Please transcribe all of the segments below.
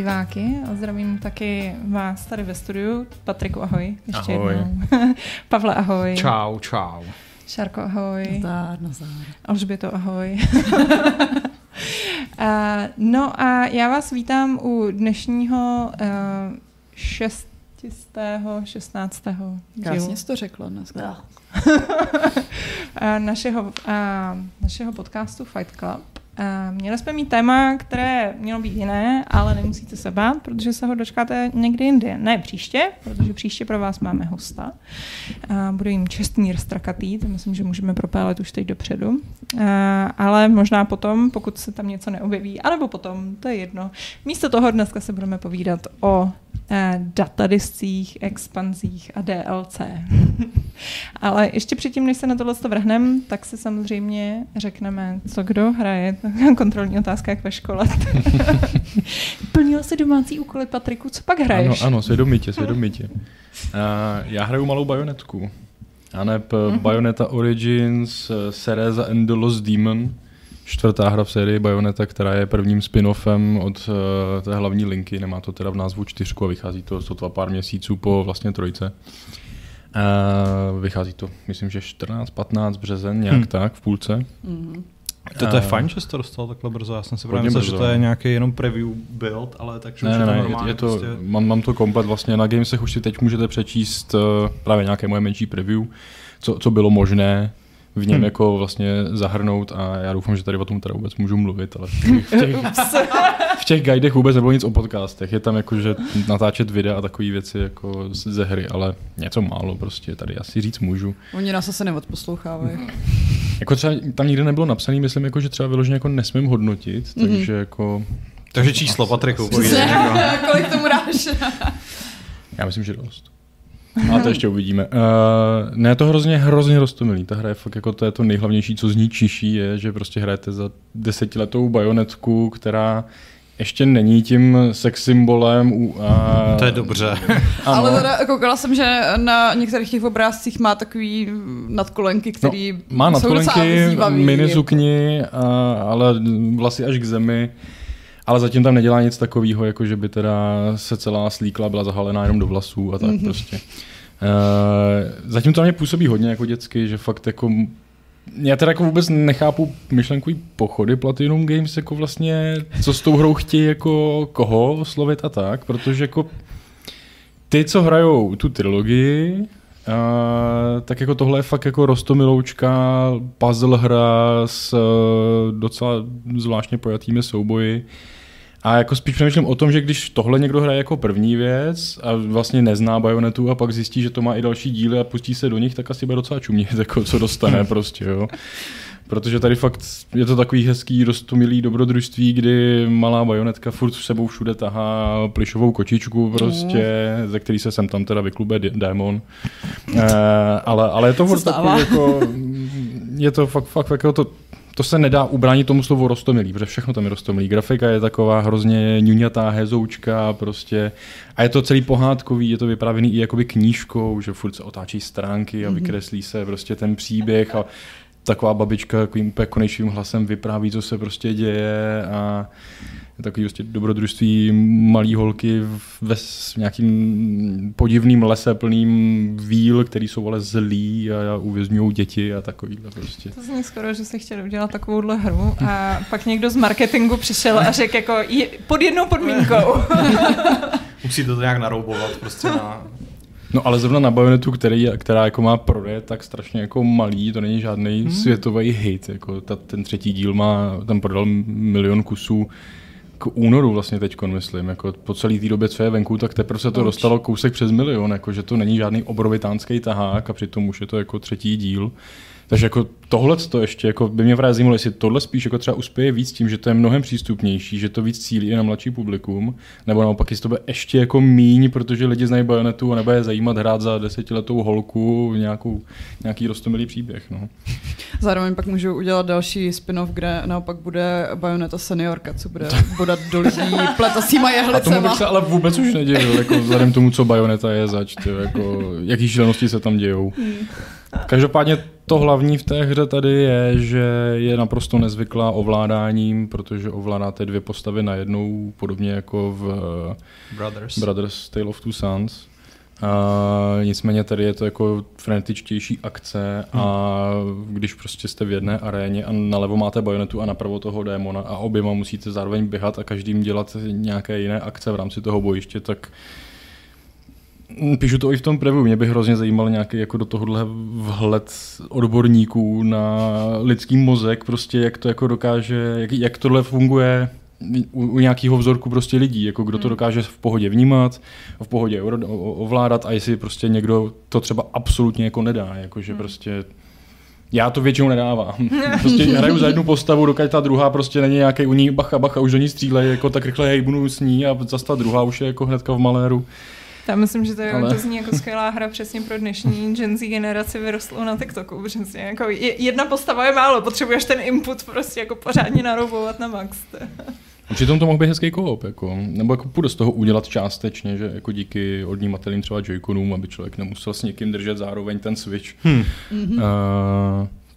diváky a zdravím taky vás tady ve studiu. Patriku, ahoj. Ještě ahoj. jednou. Pavle, ahoj. Čau, čau. Šarko, ahoj. Nazdár, nazdár. Alžběto, ahoj. uh, no a já vás vítám u dnešního uh, šestistého, šestnáctého Krásně jsi to řekla dneska. našeho, uh, našeho podcastu Fight Club. Uh, měli jsme mít téma, které mělo být jiné, ale nemusíte se bát, protože se ho dočkáte někdy jindy. Ne příště, protože příště pro vás máme hosta. Uh, bude jim Čestmír Strakatý, to myslím, že můžeme propálet už teď dopředu. Uh, ale možná potom, pokud se tam něco neobjeví, anebo potom, to je jedno. Místo toho dneska se budeme povídat o datadiscích, expanzích a DLC. Ale ještě předtím, než se na tohle vrhneme, tak si samozřejmě řekneme, co kdo hraje. Kontrolní otázka, jak ve škole. Plnil si domácí úkoly, Patriku, co pak hraješ? Ano, ano, svědomitě, svědomitě. Uh, já hraju malou bajonetku. A ne uh-huh. Bayonetta Origins, uh, Cereza and the Lost Demon čtvrtá hra v sérii Bayonetta, která je prvním spin-offem od uh, té hlavní linky, nemá to teda v názvu čtyřku a vychází to sotva pár měsíců po vlastně trojce. Uh, vychází to, myslím, že 14-15 březen, nějak hmm. tak, v půlce. Mm-hmm. To, to je fajn, že jsi to dostal takhle brzo. Já jsem si právě myslel, že to je nějaký jenom preview build, ale takže ne, už ne, je to normálně. Je, je to, prostě... mám, mám to komplet vlastně na Gamesech, už si teď můžete přečíst uh, právě nějaké moje menší preview, co, co bylo možné v něm hmm. jako vlastně zahrnout a já doufám, že tady o tom teda vůbec můžu mluvit, ale v těch, v těch, v těch guidech vůbec nebylo nic o podcastech. Je tam jako, že natáčet videa a takové věci jako ze hry, ale něco málo prostě tady asi říct můžu. Oni nás asi neodposlouchávají. Jako třeba tam nikdy nebylo napsané, myslím, jako, že třeba vyloženě jako nesmím hodnotit, mm-hmm. takže jako... Takže číslo, Patriku. Kolik tomu dáš? Já myslím, že dost. A to ještě uvidíme. Uh, ne, je to hrozně, hrozně roztomilý. Ta hra je fakt jako to je to nejhlavnější, co z ní čiší, je, že prostě hrajete za desetiletou bajonetku, která ještě není tím sex symbolem. U, a... To je dobře. Ale teda koukala jsem, že na některých těch obrázcích má takový nadkolenky, který no, Má nadkolenky, mini sukni, a, ale vlasy až k zemi. Ale zatím tam nedělá nic takového, jako že by teda se celá slíkla, byla zahalená jenom do vlasů a tak mm-hmm. prostě. Uh, zatím to na mě působí hodně jako dětsky, že fakt jako já teda jako vůbec nechápu myšlenkový pochody Platinum Games, jako vlastně, co s tou hrou chtějí jako koho oslovit a tak, protože jako ty, co hrajou tu trilogii, uh, tak jako tohle je fakt jako rostomiloučka, puzzle hra s uh, docela zvláštně pojatými souboji. A jako spíš přemýšlím o tom, že když tohle někdo hraje jako první věc a vlastně nezná Bayonetu a pak zjistí, že to má i další díly a pustí se do nich, tak asi bude docela čumět, jako co dostane prostě, jo. Protože tady fakt je to takový hezký, rostomilý dobrodružství, kdy malá bajonetka furt s sebou všude tahá plišovou kočičku prostě, mm. ze který se sem tam teda vyklube démon. E, ale, ale je to furt takový jako, je to fakt, fakt jako to, to se nedá ubránit tomu slovu rostomilý, protože všechno tam je rostomilý. Grafika je taková hrozně ňuňatá hezoučka prostě a je to celý pohádkový, je to vyprávěný i jakoby knížkou, že furt se otáčí stránky a mhm. vykreslí se prostě ten příběh a taková babička takovým úplně konečným hlasem vypráví, co se prostě děje a takový prostě dobrodružství malý holky ve nějakým podivným lese plným víl, který jsou ale zlí a uvězňují děti a takovýhle prostě. To zní skoro, že se chtěl udělat takovouhle hru a pak někdo z marketingu přišel a řekl jako je, pod jednou podmínkou. Musí to nějak naroubovat prostě na No ale zrovna na Bayonetu, který, která jako má prodeje tak strašně jako malý, to není žádný hmm. světový hit. Jako ta, ten třetí díl má, tam prodal milion kusů k únoru vlastně teď, myslím, jako po celé té době, co je venku, tak teprve se to dostalo kousek přes milion, jako že to není žádný obrovitánský tahák a přitom už je to jako třetí díl. Takže jako tohle to ještě jako by mě právě zajímalo, jestli tohle spíš jako třeba uspěje víc tím, že to je mnohem přístupnější, že to víc cílí i na mladší publikum, nebo naopak jestli to bude ještě jako míň, protože lidi znají bajonetu a nebude zajímat hrát za desetiletou holku nějakou, nějaký rostomilý příběh. No. Zároveň pak můžu udělat další spin-off, kde naopak bude bajoneta seniorka, co bude bodat do lidí pletasíma jehlicema. A tomu bych se ale vůbec už nedělil, jako vzhledem tomu, co bajoneta je zač, jako, jaký šílenosti se tam dějou. Hmm. Každopádně to hlavní v té hře tady je, že je naprosto nezvyklá ovládáním, protože ovládáte dvě postavy najednou, podobně jako v Brothers, Brothers Tale of Two Sons. A nicméně tady je to jako frenetičtější akce a když prostě jste v jedné aréně a nalevo máte bajonetu a napravo toho démona a oběma musíte zároveň běhat a každým dělat nějaké jiné akce v rámci toho bojiště, tak Píšu to i v tom preview, mě by hrozně zajímal nějaký jako do tohohle vhled odborníků na lidský mozek, prostě jak to jako dokáže, jak, jak tohle funguje u, u nějakého vzorku prostě lidí, jako kdo to hmm. dokáže v pohodě vnímat, v pohodě ovládat a jestli prostě někdo to třeba absolutně jako nedá, jakože hmm. prostě já to většinou nedávám. Prostě hraju za jednu postavu, dokud ta druhá prostě není nějaký u ní bacha, bacha, už do ní střílej, jako tak rychle hejbnu s ní a zase ta druhá už je jako hnedka v maléru. Já myslím, že to, je, Ale... to zní jako skvělá hra přesně pro dnešní Gen Z generaci vyrostlou na TikToku. Přesně, jako jedna postava je málo, potřebuješ ten input prostě jako pořádně naroubovat na max. Přitom to mohl být hezký koop, jako, nebo jako půjde z toho udělat částečně, že jako díky odnímatelným třeba joyconům, aby člověk nemusel s někým držet zároveň ten switch. Hmm. Uh,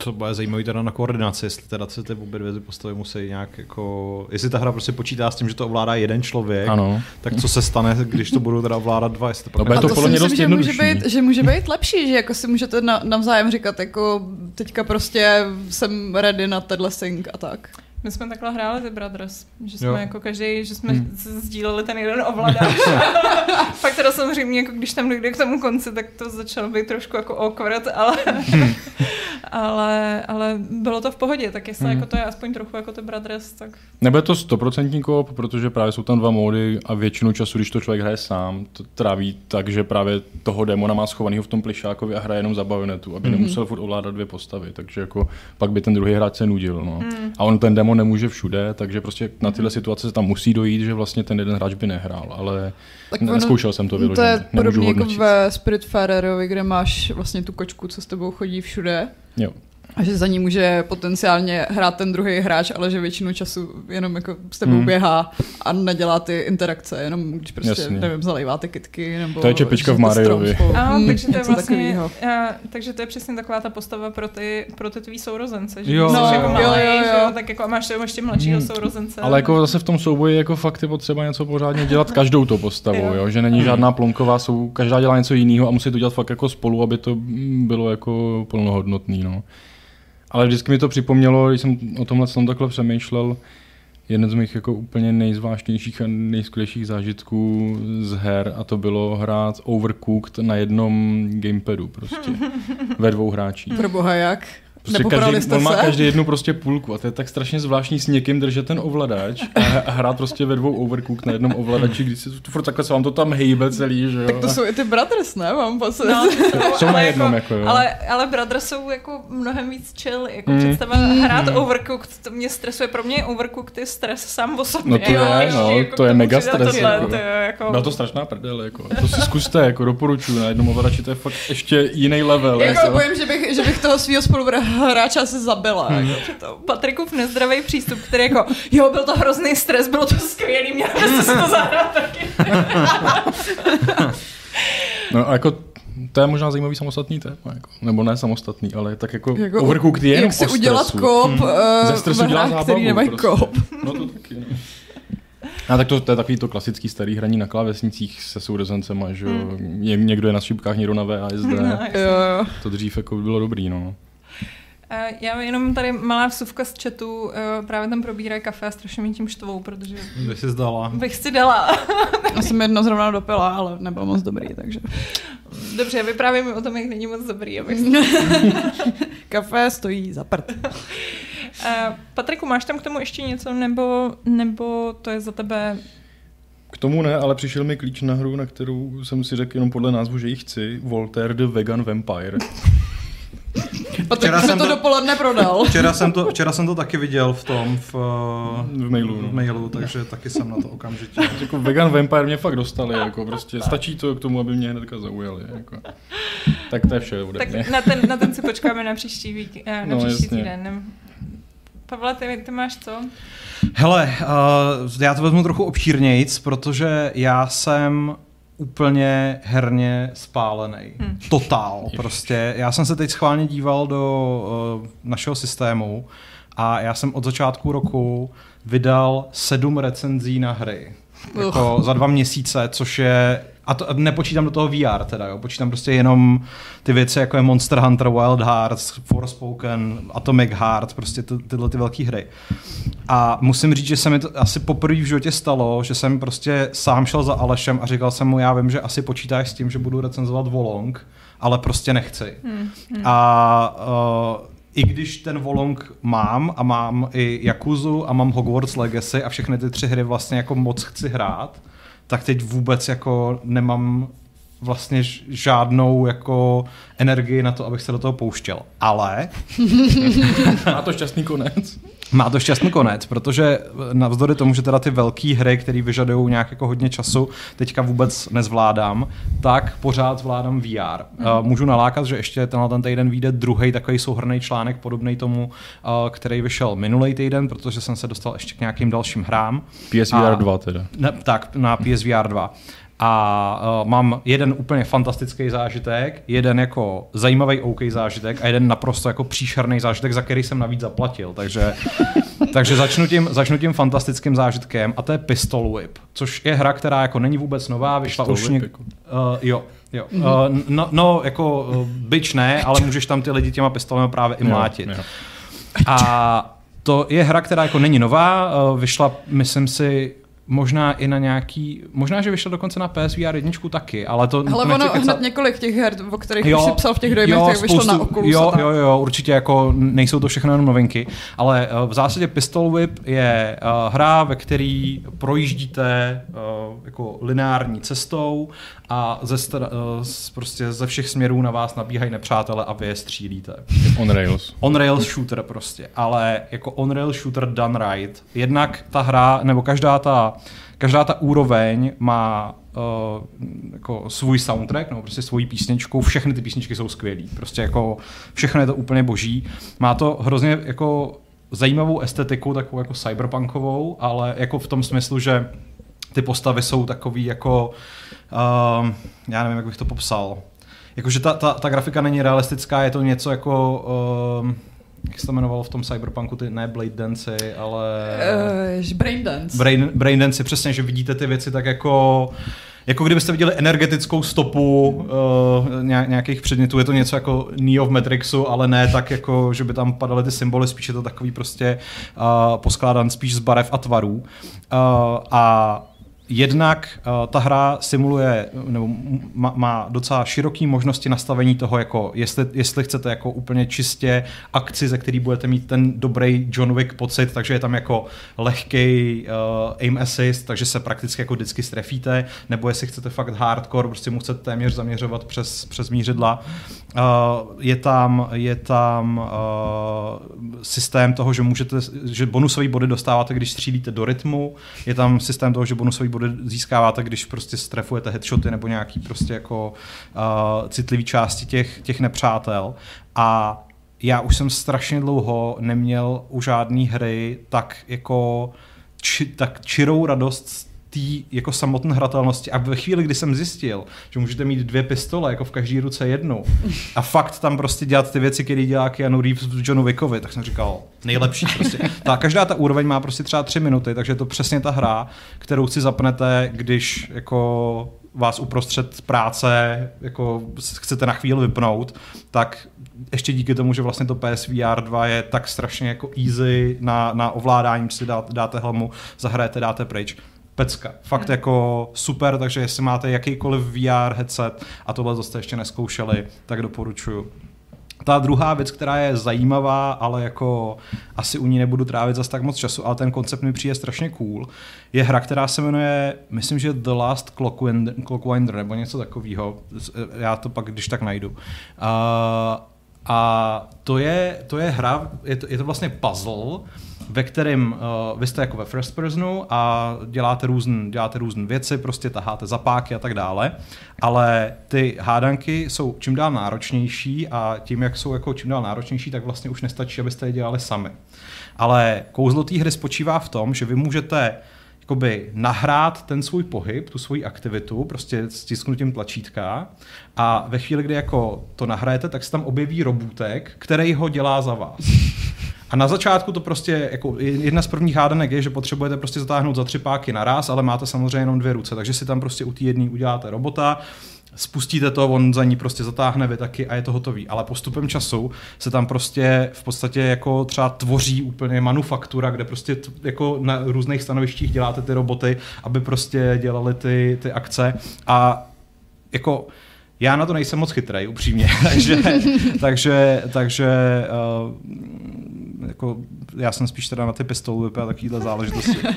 to bude zajímavý teda na koordinaci, jestli teda se ty obě dvě postavy musí nějak jako, jestli ta hra prostě počítá s tím, že to ovládá jeden člověk, ano. tak co se stane, když to budou teda ovládat dva, jestli to, no, to, to si myslím, že může, být, že může být lepší, že jako si můžete navzájem říkat, jako teďka prostě jsem ready na tenhle sync a tak. My jsme takhle hráli The Brothers, že jsme jo. jako každý, že jsme hmm. sdíleli ten jeden ovladač. Pak teda samozřejmě, jako když tam dojde k tomu konci, tak to začalo být trošku jako awkward, ale, hmm. ale, ale bylo to v pohodě, tak jestli hmm. jako to je aspoň trochu jako The Brothers, tak... Nebude to stoprocentní kop, protože právě jsou tam dva módy a většinu času, když to člověk hraje sám, to tráví tak, že právě toho demona má schovaného v tom plišákovi a hraje jenom za bajonetu, aby hmm. nemusel furt ovládat dvě postavy, takže jako pak by ten druhý hráč se nudil. No. Hmm. A on ten demon nemůže všude, takže prostě na tyhle mhm. situace se tam musí dojít, že vlastně ten jeden hráč by nehrál, ale tak neskoušel jsem to vyloženě. To je podobně jako ve Spiritfarerovi, kde máš vlastně tu kočku, co s tebou chodí všude. Jo. A že za ní může potenciálně hrát ten druhý hráč, ale že většinu času jenom jako s tebou hmm. běhá a nedělá ty interakce, jenom když prostě, Jasně. nevím, zalejvá ty kytky. Nebo to je čepička v Mariovi. Hmm, takže to je vlastně, a, takže to je přesně taková ta postava pro ty, pro ty tvý sourozence. Že jo. no, jako malej, jo, jo, jo. Že, tak jako máš ještě mladšího hmm. sourozence. Ale jako zase v tom souboji jako fakt je potřeba něco pořádně dělat každou to postavou, jo. jo? že není žádná plonková, jsou, každá dělá něco jiného a musí to dělat fakt jako spolu, aby to bylo jako plnohodnotný. No. Ale vždycky mi to připomnělo, když jsem o tomhle jsem takhle přemýšlel, jeden z mých jako úplně nejzvláštnějších a nejskvělejších zážitků z her a to bylo hrát Overcooked na jednom gamepadu prostě. ve dvou hráčích. Pro boha jak? Prostě každý, jste on má každý jednu prostě půlku a to je tak strašně zvláštní s někým držet ten ovladač a, a hrát prostě ve dvou overcook na jednom ovladači, když si furt takhle se vám to tam hejbe celý, že jo. Tak to jsou i ty Brothers, ne? Mám pocit. No, jsou na jednom, jako, jako jo. Ale, ale Brothers jsou jako mnohem víc chill, jako mm. představa mm. hrát overcooked, to mě stresuje, pro mě overcooked je stres sám o sobě. No to je, no, jako to je mega stres. Tohle, jako. To je, jako... Byla to strašná prdel, jako. To si zkuste, jako doporučuju, na jednom ovladači to je fakt ještě jiný level. Jako, jako. bojím, že bych, že bych toho svého spoluhráče asi zabila. Hmm. Jako, Patrikův nezdravý přístup, který jako, jo, byl to hrozný stres, bylo to skvělý, měl byste si to zahrát taky. no a jako to je možná zajímavý samostatný téma, jako. nebo ne samostatný, ale tak jako, jako Overcooked je jenom Jak si udělat kop hmm. uh, Ze stresu dělá zábavu, který nemají prostě. kop. No to taky, no. A tak to, to je takový to klasický starý hraní na klávesnicích se sourozencema, že hmm. někdo je na šipkách, někdo na VASD. No, to dřív jako bylo dobrý, no. Eh, já jenom tady malá vsuvka z chatu, eh, právě tam probírají kafe a strašně mi tím štvou, protože... Bych si zdala. Bych si dala. Já jsem jedno zrovna dopila, ale nebylo moc dobrý, takže... Dobře, vyprávím mi o tom, jak není moc dobrý, abych Kafe stojí za prd. Uh, Patriku, máš tam k tomu ještě něco, nebo, nebo to je za tebe k tomu ne, ale přišel mi klíč na hru, na kterou jsem si řekl jenom podle názvu, že ji chci. Voltaire the Vegan Vampire. A včera jsem to, to dopoledne prodal. Včera jsem, to, včera jsem to taky viděl v tom, v, v mailu, no. v mailu takže taky jsem na to okamžitě. jako vegan Vampire mě fakt dostali, jako prostě stačí to k tomu, aby mě hnedka zaujali. Jako. Tak to je vše ode Tak mě. na ten, na ten si počkáme na příští, vík, eh, na no, příští týden. Pavle, ty, ty máš co? Hele, uh, já to vezmu trochu obšírnějc, protože já jsem úplně herně spálený. Hmm. Totál prostě. Já jsem se teď schválně díval do uh, našeho systému a já jsem od začátku roku vydal sedm recenzí na hry. Jako za dva měsíce, což je a to nepočítám do toho VR teda, jo. Počítám prostě jenom ty věci, jako je Monster Hunter, Wild Hearts, Forspoken, Atomic Heart, prostě ty, tyhle ty velké hry. A musím říct, že se mi to asi poprvé v životě stalo, že jsem prostě sám šel za Alešem a říkal jsem mu, já vím, že asi počítáš s tím, že budu recenzovat Volong, ale prostě nechci. Hmm, hmm. A uh, i když ten Volong mám a mám i Yakuzu a mám Hogwarts Legacy a všechny ty tři hry vlastně jako moc chci hrát, tak teď vůbec jako nemám vlastně žádnou jako energii na to, abych se do toho pouštěl. Ale... Má to šťastný konec. Má to šťastný konec, protože navzdory tomu, že teda ty velké hry, které vyžadují nějak jako hodně času, teďka vůbec nezvládám, tak pořád zvládám VR. Mm. Uh, můžu nalákat, že ještě tenhle ten týden vyjde druhý takový souhrný článek, podobný tomu, uh, který vyšel minulý týden, protože jsem se dostal ještě k nějakým dalším hrám. PSVR 2 teda. Ne, tak, na PSVR 2 a uh, mám jeden úplně fantastický zážitek, jeden jako zajímavý OK zážitek a jeden naprosto jako příšerný zážitek, za který jsem navíc zaplatil. Takže, takže začnu, tím, začnu tím fantastickým zážitkem a to je Pistol Whip, což je hra, která jako není vůbec nová, vyšla Pistol už něk... jako. uh, jo, Jo. Uh, no, no, jako uh, byč ne, ale můžeš tam ty lidi těma pistolemi právě i mlátit. Jo, jo. A to je hra, která jako není nová, uh, vyšla, myslím si, možná i na nějaký, možná, že vyšel dokonce na PSVR jedničku taky, ale to... Ale ono kecat... hned několik těch her, o kterých jo, už si psal v těch dojmech, jo, tak vyšlo na Oculus jo, jo, jo, určitě jako nejsou to všechno jenom novinky, ale uh, v zásadě Pistol Whip je uh, hra, ve který projíždíte uh, jako lineární cestou a ze, uh, prostě ze všech směrů na vás nabíhají nepřátelé a vy je střílíte. On Rails. On Rails shooter prostě, ale jako on Rails shooter done right. Jednak ta hra, nebo každá ta, každá ta úroveň má uh, jako svůj soundtrack, nebo prostě svoji písničku, všechny ty písničky jsou skvělé. Prostě jako všechno je to úplně boží. Má to hrozně jako zajímavou estetiku, takovou jako cyberpunkovou, ale jako v tom smyslu, že ty postavy jsou takový jako, uh, já nevím, jak bych to popsal. Jakože ta, ta, ta grafika není realistická, je to něco jako, uh, jak se to jmenovalo v tom Cyberpunku, ty ne Blade Dance, ale... Uh, brain Dance. Brain, brain Dance, přesně, že vidíte ty věci tak jako jako kdybyste viděli energetickou stopu uh, nějakých předmětů, je to něco jako Neo v Matrixu, ale ne tak jako, že by tam padaly ty symboly, spíš je to takový prostě uh, poskládan spíš z barev a tvarů. Uh, a Jednak uh, ta hra simuluje, nebo má, má docela široké možnosti nastavení toho, jako jestli, jestli chcete jako úplně čistě akci, ze který budete mít ten dobrý John Wick pocit, takže je tam jako lehký uh, aim assist, takže se prakticky jako vždycky strefíte, nebo jestli chcete fakt hardcore, prostě mu chcete téměř zaměřovat přes, přes mířidla. Uh, je tam, je tam uh, systém toho, že můžete, že bonusové body dostáváte, když střílíte do rytmu, je tam systém toho, že bonusové body získáváte, když prostě strefujete headshoty nebo nějaký prostě jako uh, citlivý části těch, těch nepřátel. A já už jsem strašně dlouho neměl u žádné hry tak jako či, tak čirou radost té jako samotné hratelnosti. A ve chvíli, kdy jsem zjistil, že můžete mít dvě pistole, jako v každé ruce jednu, a fakt tam prostě dělat ty věci, které dělá Keanu Reeves v Johnu Wickovi, tak jsem říkal, nejlepší prostě. Ta, každá ta úroveň má prostě třeba tři minuty, takže je to přesně ta hra, kterou si zapnete, když jako vás uprostřed práce jako chcete na chvíli vypnout, tak ještě díky tomu, že vlastně to PSVR 2 je tak strašně jako easy na, na ovládání, si dáte, dáte helmu, zahrajete, dáte pryč, pecka. Fakt jako super, takže jestli máte jakýkoliv VR headset a tohle jste ještě neskoušeli, tak doporučuju. Ta druhá věc, která je zajímavá, ale jako asi u ní nebudu trávit zase tak moc času, ale ten koncept mi přijde strašně cool, je hra, která se jmenuje, myslím, že The Last Clockwinder, Clockwinder nebo něco takového. Já to pak když tak najdu. Uh, a to je, to je hra, je to, je to vlastně puzzle, ve kterém uh, vy jste jako ve first personu a děláte různé děláte různé věci, prostě taháte zapáky a tak dále, ale ty hádanky jsou čím dál náročnější a tím, jak jsou jako čím dál náročnější, tak vlastně už nestačí, abyste je dělali sami. Ale kouzlo té hry spočívá v tom, že vy můžete jakoby nahrát ten svůj pohyb, tu svoji aktivitu, prostě stisknutím tlačítka a ve chvíli, kdy jako to nahrajete, tak se tam objeví robůtek, který ho dělá za vás. A na začátku to prostě, jako jedna z prvních hádanek je, že potřebujete prostě zatáhnout za tři páky naraz, ale máte samozřejmě jenom dvě ruce, takže si tam prostě u té jedné uděláte robota, spustíte to, on za ní prostě zatáhne vy taky a je to hotový. Ale postupem času se tam prostě v podstatě jako třeba tvoří úplně manufaktura, kde prostě t- jako na různých stanovištích děláte ty roboty, aby prostě dělali ty, ty akce a jako já na to nejsem moc chytrý, upřímně, takže, takže, takže uh, jako, já jsem spíš teda na ty pistolky a takovýhle záležitosti.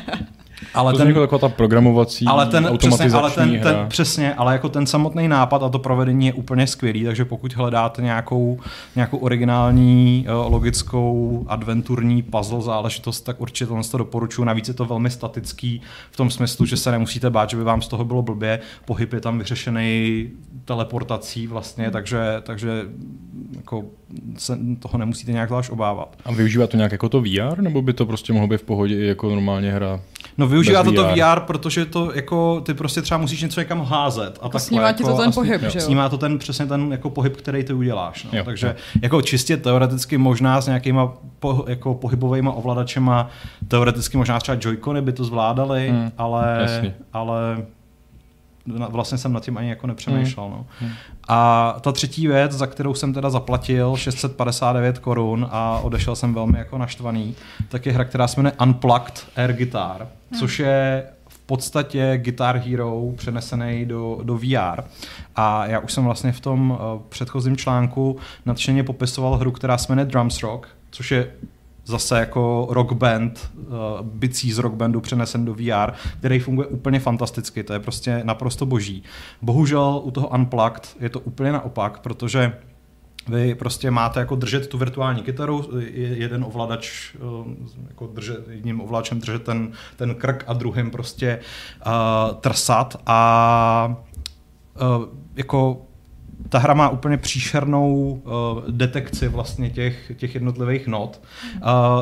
Ale to ten, jako taková ta programovací, ale ten, automatizační přesně, ale ten, hra. ten, přesně, ale jako ten samotný nápad a to provedení je úplně skvělý, takže pokud hledáte nějakou, nějakou originální, uh, logickou, adventurní puzzle záležitost, tak určitě tohle to doporučuji. Navíc je to velmi statický v tom smyslu, že se nemusíte bát, že by vám z toho bylo blbě. Pohyb je tam vyřešený teleportací vlastně, takže, takže jako se toho nemusíte nějak zvlášť obávat. A využívá to nějak jako to VR, nebo by to prostě mohlo být v pohodě jako normálně hra? No využívá to to VR, protože to jako ty prostě třeba musíš něco někam házet. A takhle, snímá ti to ten pohyb, že jo? Snímá to ten přesně ten jako pohyb, který ty uděláš. No. Jo, Takže jo. jako čistě teoreticky možná s nějakýma po, jako pohybovými ovladačema, teoreticky možná třeba Joy-Cony by to zvládali, hmm, ale, jasný. ale vlastně jsem nad tím ani jako nepřemýšlel. No. Hmm. A ta třetí věc, za kterou jsem teda zaplatil 659 korun a odešel jsem velmi jako naštvaný, tak je hra, která se jmenuje Unplugged Air Guitar, hmm. což je v podstatě Guitar Hero přenesený do, do VR. A já už jsem vlastně v tom uh, předchozím článku nadšeně popisoval hru, která se jmenuje Drums Rock, což je zase jako rock band, uh, bicí z rock bandu přenesen do VR, který funguje úplně fantasticky, to je prostě naprosto boží. Bohužel u toho Unplugged je to úplně naopak, protože vy prostě máte jako držet tu virtuální kytaru, jeden ovladač jako držet, jedním ovladačem držet ten, ten krk a druhým prostě uh, trsat a uh, jako ta hra má úplně příšernou uh, detekci vlastně těch, těch jednotlivých not, uh,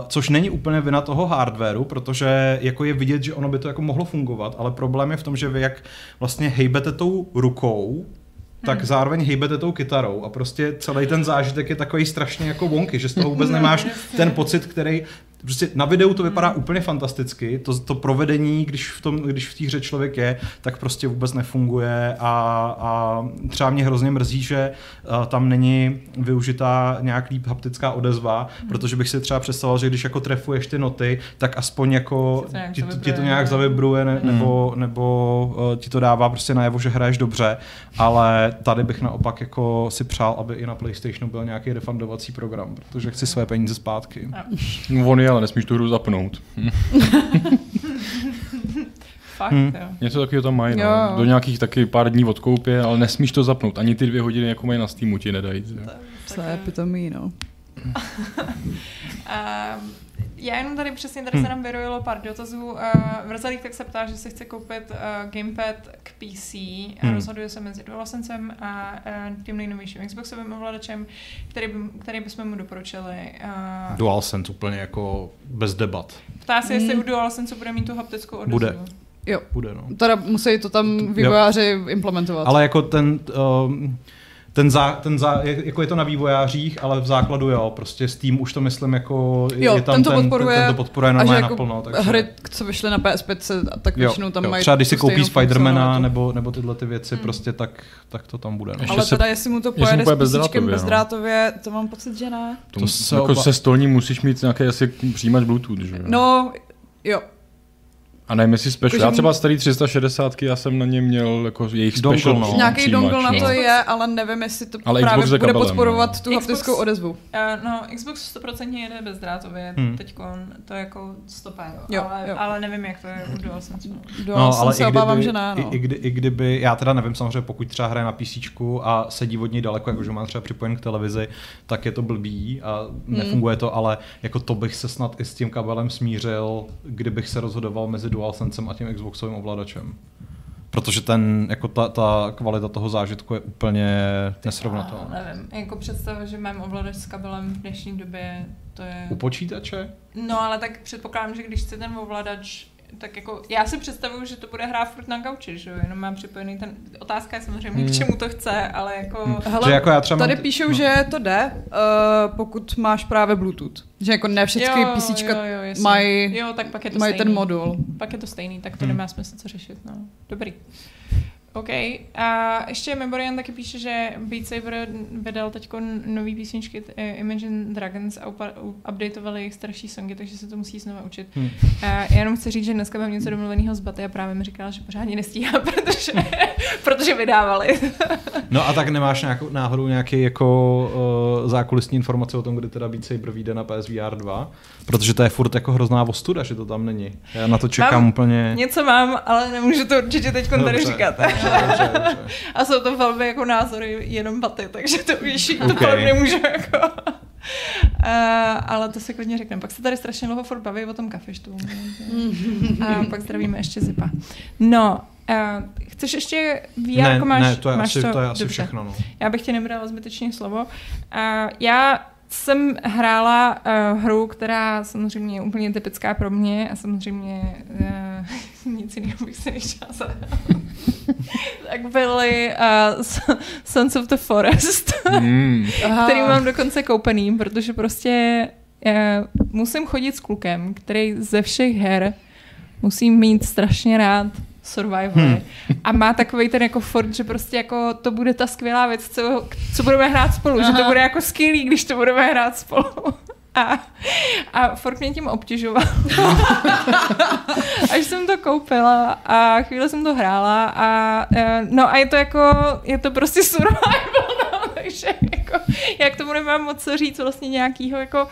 což není úplně vina toho hardwareu, protože jako je vidět, že ono by to jako mohlo fungovat, ale problém je v tom, že vy jak vlastně hejbete tou rukou, tak hmm. zároveň hejbete tou kytarou a prostě celý ten zážitek je takový strašně jako wonky, že z toho vůbec nemáš ten pocit, který prostě na videu to vypadá mm. úplně fantasticky, to, to provedení, když v, tom, když v té hře člověk je, tak prostě vůbec nefunguje a, a třeba mě hrozně mrzí, že uh, tam není využitá nějak líp haptická odezva, mm. protože bych si třeba představoval, že když jako trefuješ ty noty, tak aspoň jako ti to, ti to nějak zavibruje ne, mm. nebo, nebo uh, ti to dává prostě najevo, že hraješ dobře, ale tady bych naopak jako si přál, aby i na PlayStationu byl nějaký refundovací program, protože chci své peníze zpátky. No. On je ale nesmíš tu hru zapnout. Fakt, hmm. jo. Něco takového tam mají, no. Do nějakých taky pár dní odkoupě, ale nesmíš to zapnout. Ani ty dvě hodiny, jako mají na Steamu, ti nedají. To je pitomý, no. Um, já jenom tady přesně, tady hmm. se nám vyrojilo pár dotazů. Uh, Vrzalík tak se ptá, že si chce koupit uh, gamepad k PC a hmm. rozhoduje se mezi DualSensem a uh, tím nejnovějším Xboxovým ovladačem, který, by, který bychom mu doporučili. Uh, DualSense úplně jako bez debat. Ptá se, jestli hmm. u DualSense bude mít tu haptickou odezvu. Bude. Jo. Bude, no. Teda musí to tam vývojáři jo. implementovat. Ale jako ten... Uh, ten, zá, ten zá, jako je to na vývojářích, ale v základu jo, prostě Steam už to myslím jako jo, je tam ten to podporuje, ten, ten to podporuje normálně jako naplno. Takže... Hry, co vyšly na PS5, tak většinou tam jo. mají Třeba když si koupí Spidermana nebo, nebo tyhle ty věci, hmm. prostě tak, tak to tam bude. No. Ale teda jestli mu to pojede s bezdrátově, bezdrátově, to mám pocit, že ne. To, to se, jako oba... se stolní musíš mít nějaký asi přijímač Bluetooth, že No, jo, a nevím, jestli special. Já třeba starý 360, já jsem na ně měl jako jejich dongle, special. No. Nějaký dongle na to je, ale nevím, jestli to ale právě Xbox bude kabelem, podporovat no. tu Xbox, haptickou odezvu. Uh, no, Xbox 100% jede bezdrátově, hmm. teď to je jako stopé, jo, ale, jo. ale nevím, jak to je u DualSense. No, ale se obávám, že ne. No. I, i, kdy, I kdyby, já teda nevím, samozřejmě pokud třeba hraje na PC a sedí od něj daleko, jakože má třeba připojen k televizi, tak je to blbý a hmm. nefunguje to, ale jako to bych se snad i s tím kabelem smířil, kdybych se rozhodoval mezi DualSensem a tím Xboxovým ovladačem. Protože ten, jako ta, ta kvalita toho zážitku je úplně nesrovnatelná. Nevím, jako představa, že mám ovladač s kabelem v dnešní době, to je... U počítače? No ale tak předpokládám, že když chce ten ovladač tak jako já si představuju, že to bude hrát furt na gauči, že jo, jenom mám připojený ten, otázka je samozřejmě, hmm. k čemu to chce, ale jako... Hmm. Hele, jako já třeba tady mám... píšou, no. že to jde, uh, pokud máš právě Bluetooth. Že jako ne všechny jo, písíčka mají, jo, tak pak je to mají ten modul. Pak je to stejný, tak to hmm. nemá smysl co řešit, no. Dobrý. OK. A ještě Memorian taky píše, že Beat Saber vydal teď nový písničky uh, Imagine Dragons a updateovali jejich starší songy, takže se to musí znovu učit. Hmm. A já jenom chci říct, že dneska mám něco domluveného z Baty a právě mi říkala, že pořádně nestíhá, protože, protože vydávali. no a tak nemáš nějakou náhodou nějaký jako uh, zákulisní informace o tom, kdy teda Beat Saber vyjde na PSVR 2? Protože to je furt jako hrozná ostuda, že to tam není. Já na to čekám mám, úplně. Něco mám, ale nemůžu to určitě teď tady říkat. Dobře, dobře. A jsou to velmi jako názory jenom baty, takže to už okay. to fakt nemůžu jako... Uh, ale to si klidně řekneme. Pak se tady strašně dlouho furt baví o tom kafeštu. A pak zdravíme ještě Zipa. No, uh, chceš ještě VR, ne, jako máš, ne, to je máš asi, to, to je asi dobře. všechno. No. Já bych ti nebrala zbytečně slovo. Uh, já jsem hrála uh, hru, která samozřejmě je úplně typická pro mě a samozřejmě uh, nic jiného bych se nechtěla zahrát. tak byly uh, Sons of the Forest, mm. který mám dokonce koupený, protože prostě uh, musím chodit s klukem, který ze všech her musí mít strašně rád survival. Hmm. A má takový ten jako fort, že prostě jako to bude ta skvělá věc, co, co budeme hrát spolu, Aha. že to bude jako skvělý, když to budeme hrát spolu. A, a Ford mě tím obtěžoval. Až jsem to koupila a chvíli jsem to hrála a e, no a je to jako, je to prostě survival, no, takže jako, jak tomu nemám moc co říct vlastně nějakýho jako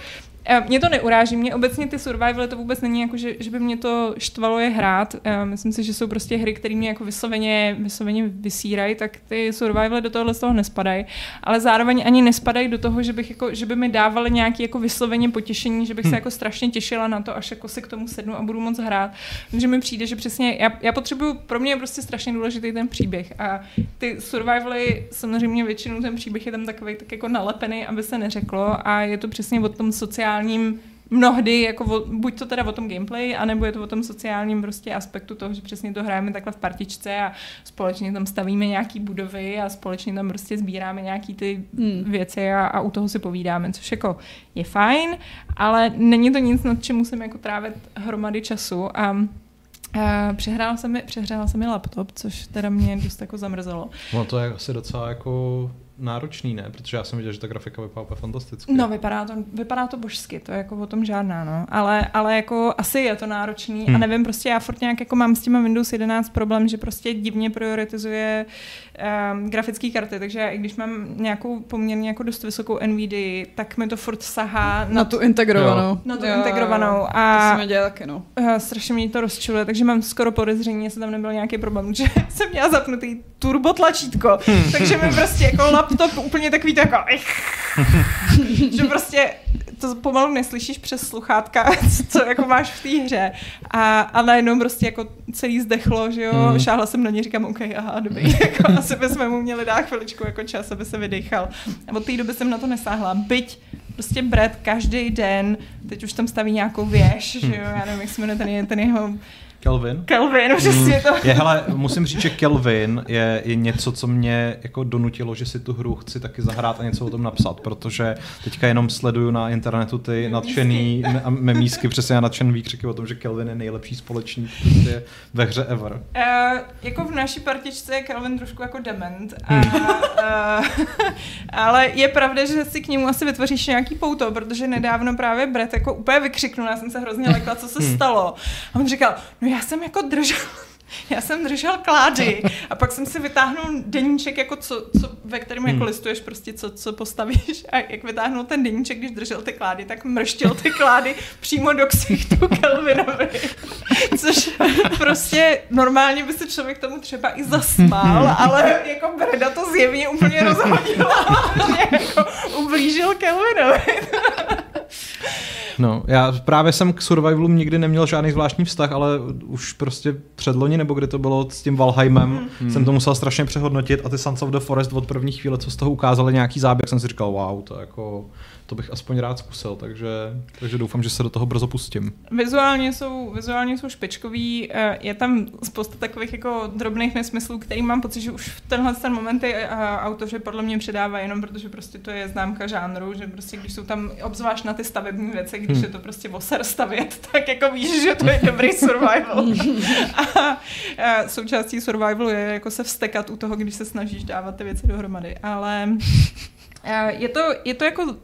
mě to neuráží, mě obecně ty survivaly to vůbec není jako, že, že by mě to štvalo je hrát. Myslím si, že jsou prostě hry, které mě jako vysloveně, vysloveně vysírají, tak ty survivaly do tohohle z toho nespadají. Ale zároveň ani nespadají do toho, že, bych jako, že by mi dávaly nějaké jako vysloveně potěšení, že bych hmm. se hm. jako strašně těšila na to, až jako se k tomu sednu a budu moc hrát. Takže mi přijde, že přesně, já, já potřebuju, pro mě je prostě strašně důležitý ten příběh. A ty survivaly, samozřejmě většinou ten příběh je tam takový tak jako nalepený, aby se neřeklo. A je to přesně o tom sociálním sociálním mnohdy, jako o, buď to teda o tom gameplay, anebo je to o tom sociálním prostě aspektu toho, že přesně to hrajeme takhle v partičce a společně tam stavíme nějaký budovy a společně tam prostě sbíráme nějaký ty hmm. věci a, a u toho si povídáme, což jako je fajn, ale není to nic, nad čím musím jako trávit hromady času a Uh, přehrála se, mi, přehrála se mi laptop, což teda mě dost jako zamrzelo. No to je asi docela jako náročný, ne? Protože já jsem viděl, že ta grafika vypadá úplně fantasticky. No, vypadá to, vypadá to božsky, to je jako o tom žádná, no. Ale, ale jako asi je to náročný hmm. a nevím, prostě já furt nějak jako mám s těma Windows 11 problém, že prostě divně prioritizuje um, grafické karty, takže já, i když mám nějakou poměrně jako dost vysokou NVIDIA, tak mi to furt sahá na, na tu integrovanou. Jo. Na tu jo, integrovanou. A to se děje taky, no. Uh, strašně mě to rozčiluje, takže mám skoro podezření, jestli tam nebyl nějaký problém, že jsem měla zapnutý turbo tlačítko, hmm. takže mi prostě jako laptop úplně takový jako že prostě to pomalu neslyšíš přes sluchátka, co jako máš v té hře. A, a najednou prostě jako celý zdechlo, že jo, hmm. šáhla jsem na ně, říkám, OK, aha, dobrý, jako asi bychom mu měli dát chviličku jako čas, aby se vydechal. A od té doby jsem na to nesáhla. Byť prostě Brad každý den, teď už tam staví nějakou věž, že jo, já nevím, jak se jmenuje ten, ten jeho Kelvin. Kelvin, přesně to. Je, hele, musím říct, že Kelvin je, je něco, co mě jako donutilo, že si tu hru chci taky zahrát a něco o tom napsat, protože teďka jenom sleduju na internetu ty nadšený memísky, přesně nadšený výkřiky o tom, že Kelvin je nejlepší společník prostě ve hře ever. Uh, jako v naší partičce je Kelvin trošku jako dement, a, hmm. uh, ale je pravda, že si k němu asi vytvoříš nějaký pouto, protože nedávno právě Brett jako úplně vykřiknul, já jsem se hrozně lekla, co se hmm. stalo. A on říkal, no já jsem jako držel já jsem držel klády a pak jsem si vytáhnul deníček, jako co, co, ve kterém jako hmm. listuješ prostě, co, co postavíš a jak vytáhnul ten deníček, když držel ty klády, tak mrštil ty klády přímo do ksichtu Kelvinovi. Což prostě normálně by se člověk tomu třeba i zasmál, ale jako Breda to zjevně úplně rozhodila jako ublížil Kelvinovi. No, já právě jsem k survivalům nikdy neměl žádný zvláštní vztah, ale už prostě předloni, nebo kdy to bylo s tím Valheimem, mm. jsem to musel strašně přehodnotit a ty Sons of the Forest od první chvíle, co z toho ukázali nějaký záběr, jsem si říkal, wow, to jako to bych aspoň rád zkusil, takže, takže doufám, že se do toho brzo pustím. Vizuálně jsou, vizuálně jsou špičkový, eh, je tam spousta takových jako drobných nesmyslů, který mám pocit, že už v tenhle ten moment ty eh, autoři podle mě předávají jenom protože prostě to je známka žánru, že prostě když jsou tam obzvlášť na ty stavební věci, když hmm. je to prostě voser stavět, tak jako víš, že to je dobrý survival. a, a součástí survivalu je jako se vstekat u toho, když se snažíš dávat ty věci dohromady, ale eh, je to, je to jako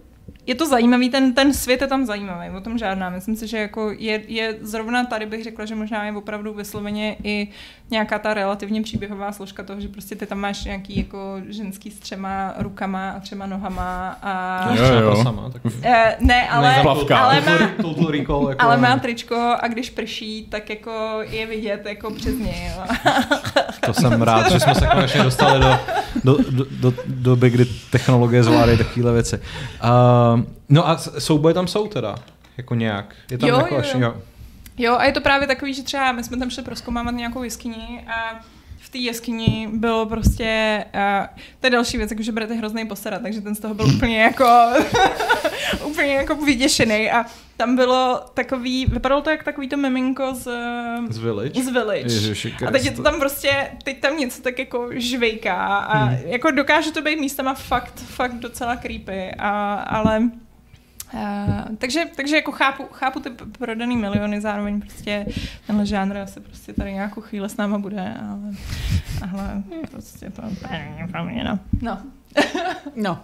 je to zajímavý, ten, ten svět je tam zajímavý, o tom žádná. Myslím si, že jako je, je zrovna tady bych řekla, že možná je opravdu vysloveně i nějaká ta relativně příběhová složka toho, že prostě ty tam máš nějaký jako ženský s třema rukama a třema nohama a... Jo, jo. Sama, tak... eh, ne, ale, ne, ale, má, total recall, jako ale má tričko a když prší, tak jako je vidět jako přes něj. to jsem rád, že jsme se konečně dostali do, do, do, do doby, kdy technologie zvládají takovéhle věci. Uh, no a souboje tam jsou teda, jako nějak. Je tam jo, jako jo, až, jo. jo. Jo, a je to právě takový, že třeba my jsme tam šli proskoumávat nějakou jeskyni a v té jeskyni bylo prostě, uh, to je další věc, jakože berete hrozný postarat, takže ten z toho byl úplně jako, úplně jako vyděšený a tam bylo takový, vypadalo to jak takový to miminko z, z Village. Z Village. Ježiši, a teď je to tam prostě, teď tam něco tak jako žvejká a hmm. jako dokáže to být místama fakt, fakt docela creepy, a, ale Uh, takže, takže jako chápu, chápu ty prodaný miliony, zároveň prostě tenhle žánr asi prostě tady nějakou chvíli s náma bude, ale, ale prostě to není pro mě, no. No. no.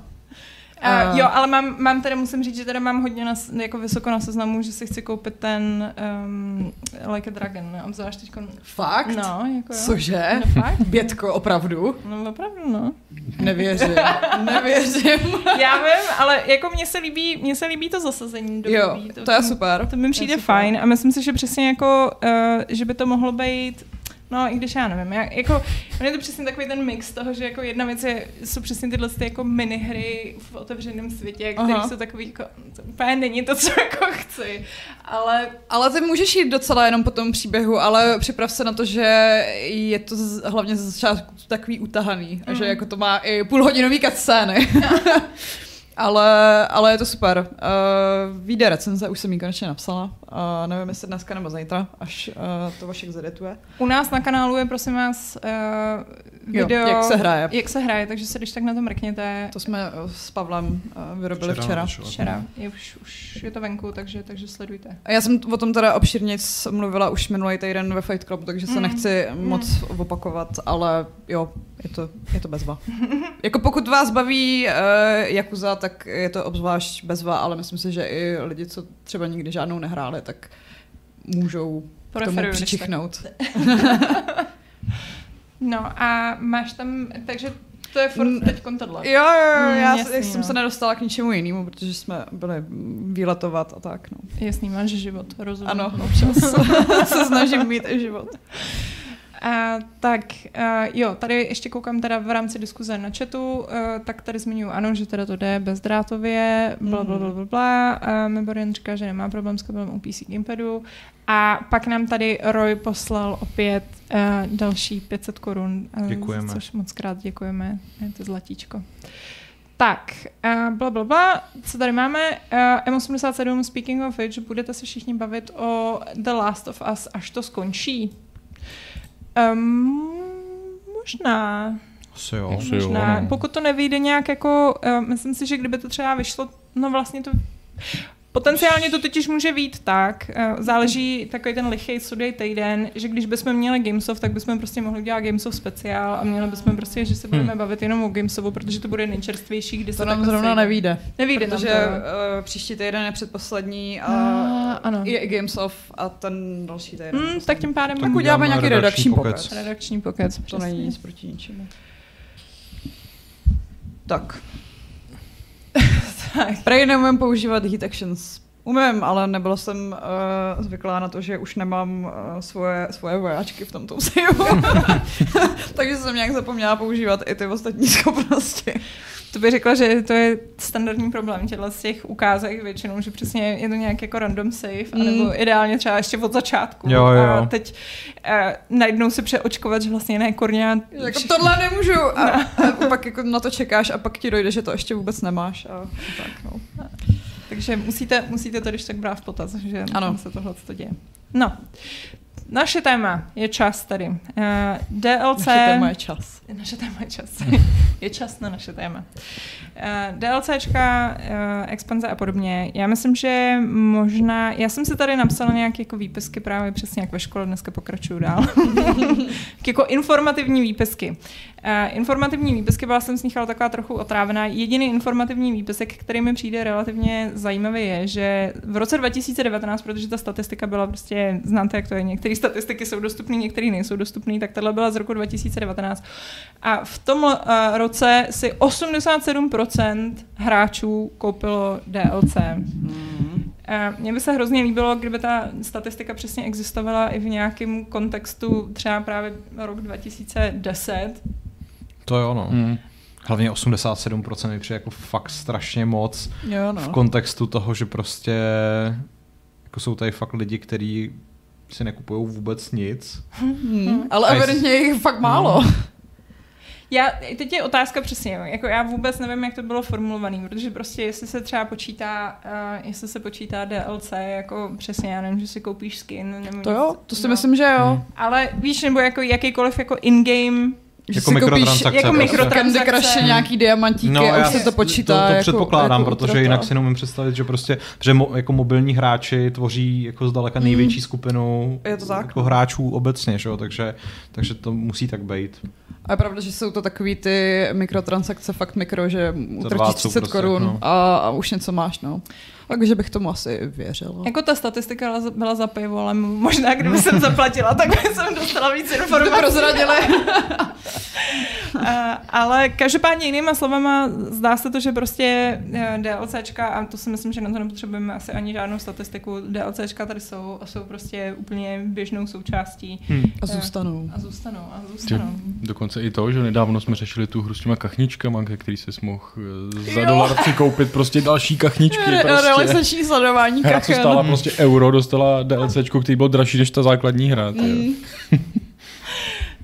Uh, jo, ale mám, mám tady, musím říct, že tady mám hodně na, jako vysoko na seznamu, že si chci koupit ten um, Like a Dragon, obzvlášť teď. Fakt? No, jako jo. Cože? No, fakt? Bětko, opravdu? No, opravdu, no. Nevěřím, nevěřím. Já vím, ale jako mně se líbí, mně se líbí to zasazení. Do jo, to, to je super. To mi přijde fajn a myslím si, že přesně jako, uh, že by to mohlo být No, i když já nevím, já, jako, on je to přesně takový ten mix toho, že jako jedna věc je, jsou přesně tyhle ty jako minihry v otevřeném světě, které jsou takový jako, to úplně není to, co jako chci, ale... Ale ty můžeš jít docela jenom po tom příběhu, ale připrav se na to, že je to z, hlavně ze začátku takový utahaný, mm. a že mhm. jako to má i půlhodinový cutscény. Ale, ale je to super. Uh, vyjde recenze, už jsem ji konečně napsala. Uh, nevím, jestli dneska nebo zítra, až uh, to Vašek zedetuje. U nás na kanálu je, prosím vás, uh, video, jo, jak se hraje. Jak se hraje, takže se když tak na to mrkněte. To jsme s Pavlem uh, vyrobili včera. Včera, včera. Je, už, už je to venku, takže, takže sledujte. A já jsem o tom teda obširně mluvila už minulý týden ve Fight Club, takže se mm. nechci mm. moc opakovat, ale jo, je to, je to bezva. jako pokud vás baví uh, Jakuza, tak je to obzvlášť bezva, ale myslím si, že i lidi, co třeba nikdy žádnou nehráli, tak můžou k tomu přičichnout. no a máš tam, takže to je furt teď tohle. Jo, jo, jo, já jasný, jsem no. se nedostala k ničemu jinému, protože jsme byli výletovat a tak, no. Jasný, máš život, rozumím. Ano, občas se snažím mít i život. Uh, tak uh, jo, tady ještě koukám teda v rámci diskuze na chatu, uh, tak tady zmiňuji ano, že teda to jde bezdrátově, bla, bla, bla, bla, bla. Uh, Meborian říká, že nemá problém s kabelem u PC Gamepadu. A pak nám tady Roy poslal opět uh, další 500 korun. Uh, děkujeme. Což moc krát děkujeme, je to zlatíčko. Tak, uh, bla, bla, bla. Co tady máme? Uh, M87, speaking of which, budete se všichni bavit o The Last of Us, až to skončí. Um, možná. Asi jo. Asi možná. Jo, no. Pokud to nevyjde nějak jako, uh, myslím si, že kdyby to třeba vyšlo, no vlastně to Potenciálně to totiž může být tak, eh, záleží takový ten lichý sudej týden, že když bychom měli Gamesoft, tak bychom prostě mohli dělat Gamesoft speciál a měli bychom prostě, že se budeme hmm. bavit jenom o Gamesofu, protože to bude nejčerstvější, kdy to se nám zrovna nevíde. Nevíde protože to. Uh, příští týden je předposlední a, a ano. je i Gamesoft a ten další týden. Hmm, tak tím pádem tak uděláme nějaký redakční pokec. Redakční pokec. To není nic proti ničemu. Tak. tak. Prej neumím používat Heat Actions Umím, ale nebyla jsem uh, zvyklá na to, že už nemám uh, svoje, svoje vojáčky v tomto sejvu. Takže jsem nějak zapomněla používat i ty ostatní schopnosti. To bych řekla, že to je standardní problém těchto z těch ukázek většinou, že přesně je to nějak jako random save, mm. anebo ideálně třeba ještě od začátku. Jo, jo. A teď uh, najednou se přeočkovat, že vlastně ne korňa. Jako tohle nemůžu. A, a pak jako na to čekáš a pak ti dojde, že to ještě vůbec nemáš. A, tak, no. Takže musíte, musíte to když tak brát v potaz, že ano. se tohle to děje. No, naše téma je čas tady. Uh, DLC... Naše téma je čas. Naše téma je čas. je čas na naše téma. Uh, DLCčka, uh, expanze a podobně. Já myslím, že možná... Já jsem si tady napsala nějaké jako výpisky právě přesně jak ve škole, dneska pokračuju dál. jako informativní výpisky. Uh, informativní výpisky byla jsem s nich ale taková trochu otrávená. Jediný informativní výpisek, který mi přijde relativně zajímavý, je, že v roce 2019, protože ta statistika byla prostě, znáte, jak to je, některé statistiky jsou dostupné, některé nejsou dostupné, tak tohle byla z roku 2019. A v tom uh, roce si 87% hráčů koupilo DLC. Mm. Uh, mně by se hrozně líbilo, kdyby ta statistika přesně existovala i v nějakém kontextu třeba právě rok 2010. To jo, no. Mm. Hlavně 87% mi přijde jako fakt strašně moc jo, no. v kontextu toho, že prostě jako jsou tady fakt lidi, kteří si nekupují vůbec nic. Hmm, ale evidentně je jich fakt málo. Hmm. Já, teď je otázka přesně, jako já vůbec nevím, jak to bylo formulované, protože prostě jestli se třeba počítá, uh, jestli se počítá DLC, jako přesně, já nevím, že si koupíš skin. Nevím, to jo, to si no. myslím, že jo. Hmm. Ale víš, nebo jako jakýkoliv jako in-game že jako mikrotransakce. Jako prostě. mikrotransakce. Candy nějaký diamantíky no, a už se to počítá. To, to jako, předpokládám, jako protože jinak si neumím představit, že prostě, že mo, jako mobilní hráči tvoří jako zdaleka hmm. největší skupinu je to tak? jako hráčů obecně, že jo? Takže, takže to musí tak být. A je pravda, že jsou to takový ty mikrotransakce fakt mikro, že utratíš 30 prostě, korun no. a, a už něco máš, no. Takže bych tomu asi věřila. Jako ta statistika byla za pivo, ale možná kdyby jsem zaplatila, tak bych jsem dostala víc informací. To prozradili. ale každopádně jinýma slovama zdá se to, že prostě eh, DLCčka, a to si myslím, že na to nepotřebujeme asi ani žádnou statistiku, DLCčka tady jsou a jsou prostě úplně běžnou součástí. Hmm. A zůstanou. A zůstanou. A zůstanou. Dokonce i to, že nedávno jsme řešili tu hru s těma kachničkama, který si mohl eh, za jo. dolar přikoupit prostě další kachničky. Prostě relaxační sledování Hra, co stála prostě euro, dostala DLCčko, který byl dražší než ta základní hra. Mm.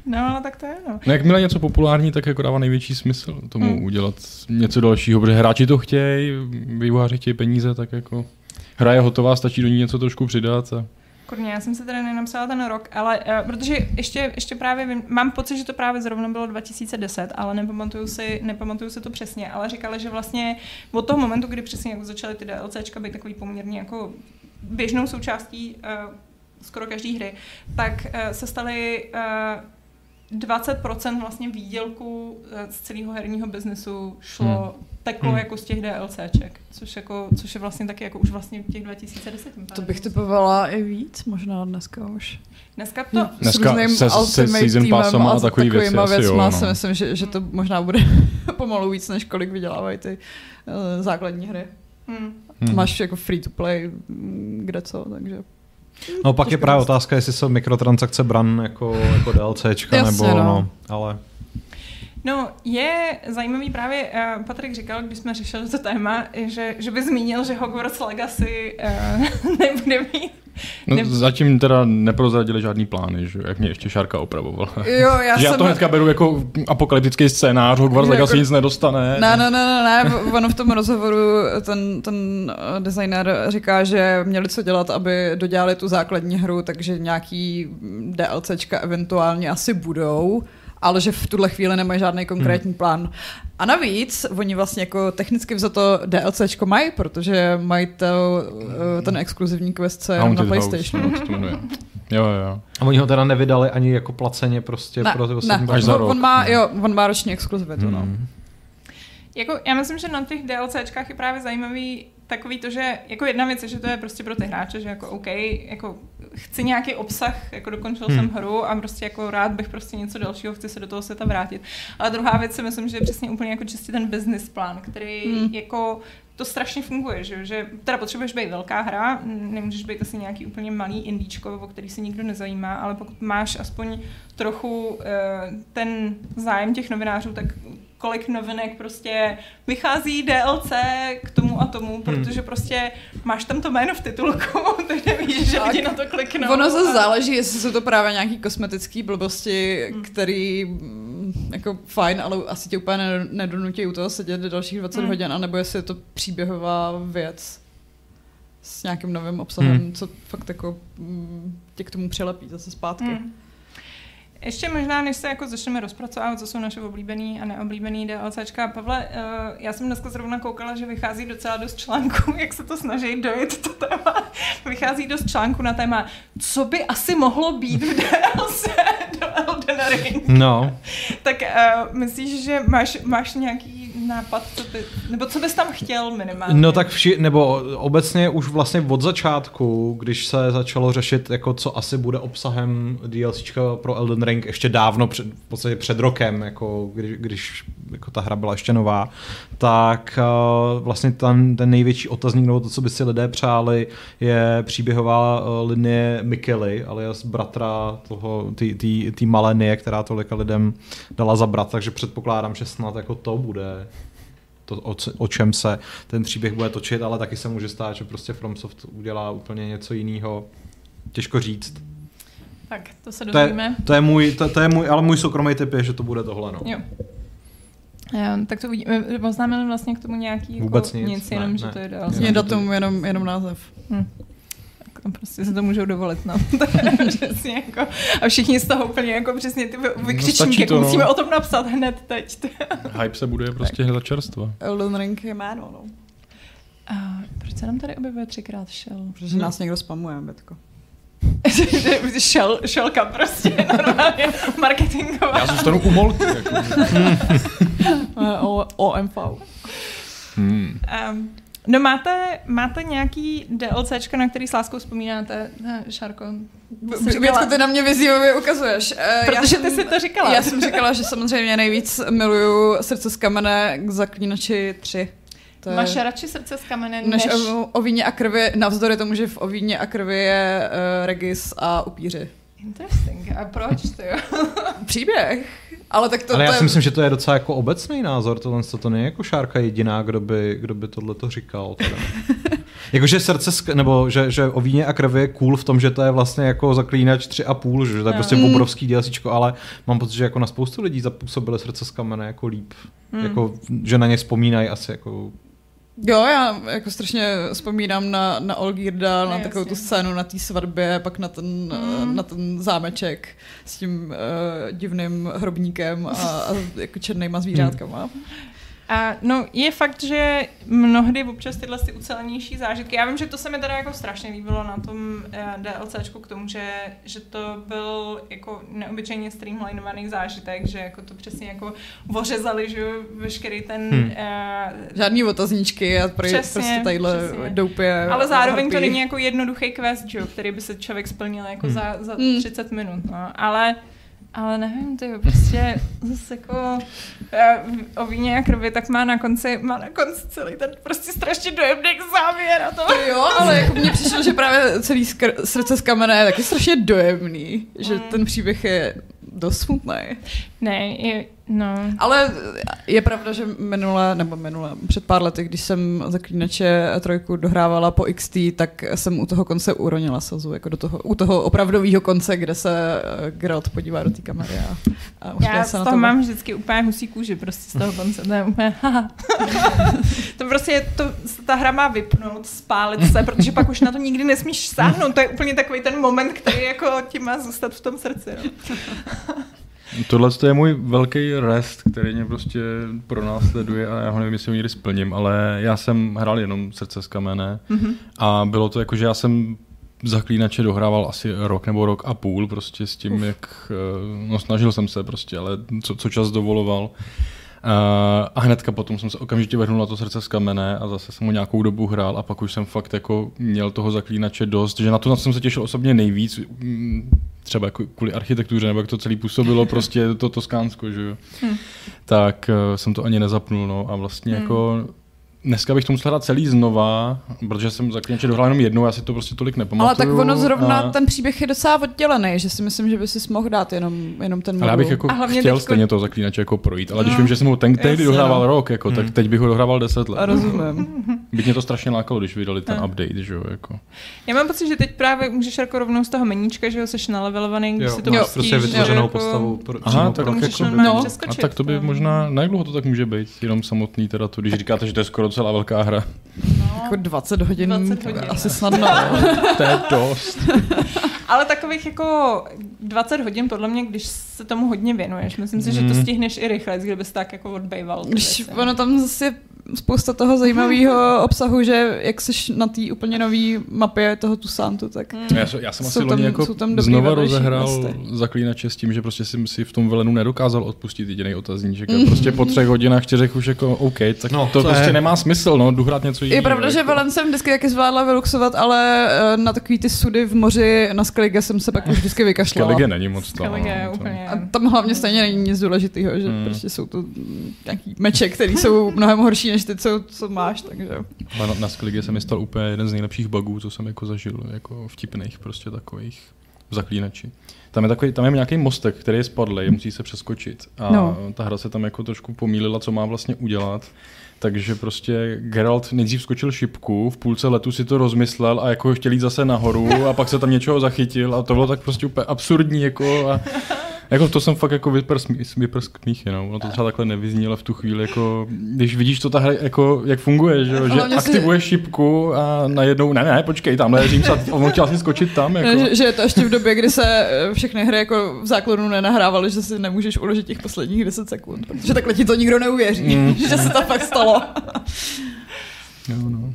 No, tak to je, no. no. Jakmile něco populární, tak jako dává největší smysl tomu mm. udělat něco dalšího, protože hráči to chtějí, vývojáři chtějí peníze, tak jako hra je hotová, stačí do ní něco trošku přidat a Kurně, já jsem si tady nenapsala ten rok, ale uh, protože ještě, ještě právě vím, mám pocit, že to právě zrovna bylo 2010, ale nepamatuju si, nepamatuju si to přesně, ale říkali, že vlastně od toho momentu, kdy přesně jako začaly ty DLCčka být takový poměrně jako běžnou součástí uh, skoro každé hry, tak uh, se staly uh, 20% vlastně výdělku z celého herního biznesu šlo hmm teklo hmm. jako z těch DLCček, což, jako, což je vlastně taky jako už vlastně těch 2010. To bych typovala i víc, možná dneska už. Dneska to... No, dneska se, se season passem a takový věci věcma jo, no. si myslím, že, že to možná bude pomalu víc, než kolik vydělávají ty uh, základní hry. Hmm. Hmm. Máš jako free to play, mm, kde co, takže... No pak je právě otázka, jestli jsou mikrotransakce bran jako, jako DLCčka, Jasně, nebo no. no, ale... No, je zajímavý právě, uh, Patrik říkal, když jsme řešili to téma, že, že by zmínil, že Hogwarts Legacy uh, nebude mít No, ne... Zatím teda neprozradili žádný plány, že jak mě ještě Šárka opravovala. Jo, já, že jsem... já to hnedka beru jako apokalyptický scénář, Hogwarts jako... Legacy nic nedostane. Ne, ne, ne, ne, ne, ono v tom rozhovoru ten, ten designer říká, že měli co dělat, aby dodělali tu základní hru, takže nějaký DLCčka eventuálně asi budou ale že v tuhle chvíli nemají žádný konkrétní hmm. plán. A navíc, oni vlastně jako technicky vzato DLCčko mají, protože mají to, eh, ten exkluzivní quest se na PlayStation. Jo, jo. A oni ho teda nevydali ani jako placeně prostě ne, pro ne. Až za rok. On má, jo, on má roční exkluzivitu, no. hmm. no. Jako, já myslím, že na těch DLCčkách je právě zajímavý takový to, že jako jedna věc je, že to je prostě pro ty hráče, že jako OK, jako chci nějaký obsah, jako dokončil hmm. jsem hru a prostě jako rád bych prostě něco dalšího, chci se do toho světa vrátit. Ale druhá věc si myslím, že je přesně úplně jako čistě ten business plán, který hmm. jako to strašně funguje, že, že teda potřebuješ být velká hra, nemůžeš být asi nějaký úplně malý indíčko, o který se nikdo nezajímá, ale pokud máš aspoň trochu uh, ten zájem těch novinářů, tak kolik novinek prostě vychází DLC k tomu a tomu, hmm. protože prostě máš tam to jméno v titulku, takže víš, že lidi na to kliknou. Ono zase záleží, jestli jsou to právě nějaký kosmetický blbosti, hmm. který mm, jako fajn, ale asi tě úplně nedonutí u toho sedět dalších 20 hmm. hodin, anebo jestli je to příběhová věc s nějakým novým obsahem, hmm. co fakt jako mm, tě k tomu přilepí zase zpátky. Hmm. Ještě možná, než se jako začneme rozpracovat, co jsou naše oblíbený a neoblíbený DLCčka. Pavle, uh, já jsem dneska zrovna koukala, že vychází docela dost článků, jak se to snaží dojít to téma. Vychází dost článků na téma, co by asi mohlo být v DLC do Elden Ring. No. tak uh, myslíš, že máš, máš nějaký nápad, co by, nebo co bys tam chtěl minimálně? No tak vši, nebo obecně už vlastně od začátku, když se začalo řešit, jako co asi bude obsahem DLCčka pro Elden Ring ještě dávno, před, v podstatě před rokem, jako když, když jako ta hra byla ještě nová, tak uh, vlastně ten, ten největší otazník, nebo to, co by si lidé přáli, je příběhová uh, linie Mikely, alias bratra toho, té malé Nie, která tolika lidem dala za brat, takže předpokládám, že snad jako to bude to, o, o čem se ten příběh bude točit, ale taky se může stát, že prostě FromSoft udělá úplně něco jiného. Těžko říct. Tak, to se dozvíme. To je, to je můj, to, to je můj, ale můj soukromý tip je, že to bude tohle, no. Jo. Um, tak to uvidíme. Oznámili vlastně k tomu nějaký jako Vůbec nic, nic jenom, ne, že ne. to je dál. Je datum, jenom, jenom název. Hm prostě se to můžou dovolit, no. přesně jako, a všichni z toho úplně jako přesně ty vykřičníky, no, jako no. musíme o tom napsat hned teď. Hype se bude prostě hned čerstvo. Elden Ring je jméno, no. A proč se nám tady objevuje třikrát šel? Protože nás někdo spamuje, Betko. šel, šelka prostě normálně marketingová. Já zůstanu u Molky. Jako. o, OMV. Hmm. Um, No máte, máte nějaký DLCčka, na který s láskou vzpomínáte, ne, Šarko? Větko, ty na mě vyzývavě ukazuješ. Eh, Protože já jsem, ty si to říkala. Já jsem říkala, že samozřejmě nejvíc miluju Srdce z kamene k Zaklínači 3. To Máš radši srdce z kamene než... než o, o víně a krvi, navzdory tomu, že v o víně a krvi je uh, Regis a upíři. Interesting. A proč to jo? Příběh. Ale, tak to, Ale já to si myslím, že to je docela jako obecný názor, tohle to není jako Šárka jediná, kdo by, kdo by tohle to říkal. Jakože srdce, nebo že, že o víně a krvi je cool v tom, že to je vlastně jako zaklínač tři a půl, že to je prostě mm. obrovský dělsíčko, ale mám pocit, že jako na spoustu lidí zapůsobily srdce z kamene jako líp. Mm. Jako, že na ně vzpomínají asi jako Jo, já jako strašně vzpomínám na, na Olgirda, na takovou tu scénu na té svatbě, pak na ten, mm. na ten zámeček s tím uh, divným hrobníkem a, a jako černýma zvířátkama. Mm. A no, je fakt, že mnohdy občas tyhle ty ucelenější zážitky, já vím, že to se mi teda jako strašně líbilo na tom eh, DLCčku k tomu, že, že to byl jako neobyčejně streamlinovaný zážitek, že jako to přesně jako ořezali, že veškerý ten... Hmm. Uh, Žádný otazníčky a přesně, prostě tadyhle přesně. doupě. Ale zároveň harpí. to není jako jednoduchý quest, že, který by se člověk splnil jako hmm. za, za hmm. 30 minut. No. Ale ale nevím, ty prostě zase jako o víně a krvi, tak má na konci, má na konci celý ten prostě strašně dojemný závěr a to. to jo, ale jako mně přišlo, že právě celý skr- srdce z kamene je taky strašně dojemný, že mm. ten příběh je dost smutný. Ne, je, no. Ale je pravda, že minule, nebo minule, před pár lety, když jsem Zaklínače trojku dohrávala po XT, tak jsem u toho konce uronila slzu, jako do toho, u toho opravdového konce, kde se eh, Geralt podívá do té kamery a, a Já se z toho mám vždycky úplně husí kůži, prostě z toho konce, to je úplně, to prostě je, to, ta hra má vypnout, spálit se, protože pak už na to nikdy nesmíš sáhnout, to je úplně takový ten moment, který jako ti má zůstat v tom srdci. No. Tohle je můj velký rest, který mě prostě pro nás sleduje a já ho nevím, jestli ho někdy splním, ale já jsem hrál jenom Srdce z kamene mm-hmm. a bylo to jako, že já jsem zaklínače dohrával asi rok nebo rok a půl prostě s tím, Uf. jak, eh, no snažil jsem se prostě, ale co, co čas dovoloval. A hnedka potom jsem se okamžitě vrhnul na to srdce z kamene a zase jsem mu nějakou dobu hrál a pak už jsem fakt jako měl toho zaklínače dost, že na to na to jsem se těšil osobně nejvíc, mm, třeba jako kvůli architektuře, nebo jak to celé působilo, prostě to Toskánsko, že jo. Hmm. Tak uh, jsem to ani nezapnul, no a vlastně hmm. jako Dneska bych to musel hrát celý znova, protože jsem zaklínače dohrál jenom jednou, já si to prostě tolik nepamatuju. Ale tak ono zrovna, a... ten příběh je docela oddělený, že si myslím, že by si mohl dát jenom, jenom ten modul. Ale já bych jako chtěl teďko... stejně toho zaklínače jako projít, ale no. když vím, že jsem ho ten tehdy dohrával no. rok, jako, hmm. tak teď bych ho dohrával deset let. A rozumím. Byť mě to strašně lákalo, když vydali ten a. update, že jo, jako. Já mám pocit, že teď právě můžeš jako rovnou z toho meníčka, že jo, jsi nalevelovaný, když jo, si to máš prostě vytvořenou jako... postavu. Pro, Aha, tak jako by, no, a tak to by no. možná, na jak dlouho to tak může být, jenom samotný teda to, když říkáte, že to je skoro celá velká hra. No, jako 20 hodin, 20 hodin asi no. snadno. to je dost. Ale takových jako 20 hodin, podle mě, když se tomu hodně věnuješ, myslím si, že to mhm. stihneš i rychle, kdyby se tak jako odbejval. Když ono tam zase spousta toho zajímavého obsahu, že jak jsi na té úplně nové mapě toho Tusantu, tak mm. já, já jsem asi loni jako znova rozehrál zaklínače s tím, že prostě jsem si v tom velenu nedokázal odpustit jediný otazníček. Mm. Prostě po třech hodinách čtyřech už jako OK, tak no, to, to prostě je... nemá smysl, no, jdu hrát něco jiného. Je pravda, jako. že Velen jsem vždycky taky zvládla vyluxovat, ale eh, na takový ty sudy v moři na Skellige jsem se pak už vždycky vykašlala. Skellige není moc to. No, úplně. A tam hlavně stejně není nic důležitého, že mm. prostě jsou to nějaký meče, které jsou mnohem horší než ty, co, co máš, takže... Na, na Skellige se mi stal úplně jeden z nejlepších bugů, co jsem jako zažil, jako vtipných prostě takových zaklínači. Tam je, takový, tam je nějaký mostek, který je spadlý, musí se přeskočit. A no. ta hra se tam jako trošku pomílila, co má vlastně udělat. Takže prostě Geralt nejdřív skočil šipku, v půlce letu si to rozmyslel a jako chtěl jít zase nahoru a pak se tam něčeho zachytil a to bylo tak prostě úplně absurdní jako a jako to jsem fakt jako vyprs, vyprs kmíchy, no. Ono to třeba takhle nevyznělo v tu chvíli, jako, když vidíš to ta hra, jako, jak funguje, že, že aktivuješ si... šipku a najednou, ne, ne, počkej, tamhle Řím se, on chtěl asi skočit tam. Jako. Že, že, je to ještě v době, kdy se eh, všechny hry jako v základu nenahrávaly, že si nemůžeš uložit těch posledních 10 sekund, protože takhle ti to nikdo neuvěří, mm. že se to fakt stalo. No, no. Uh,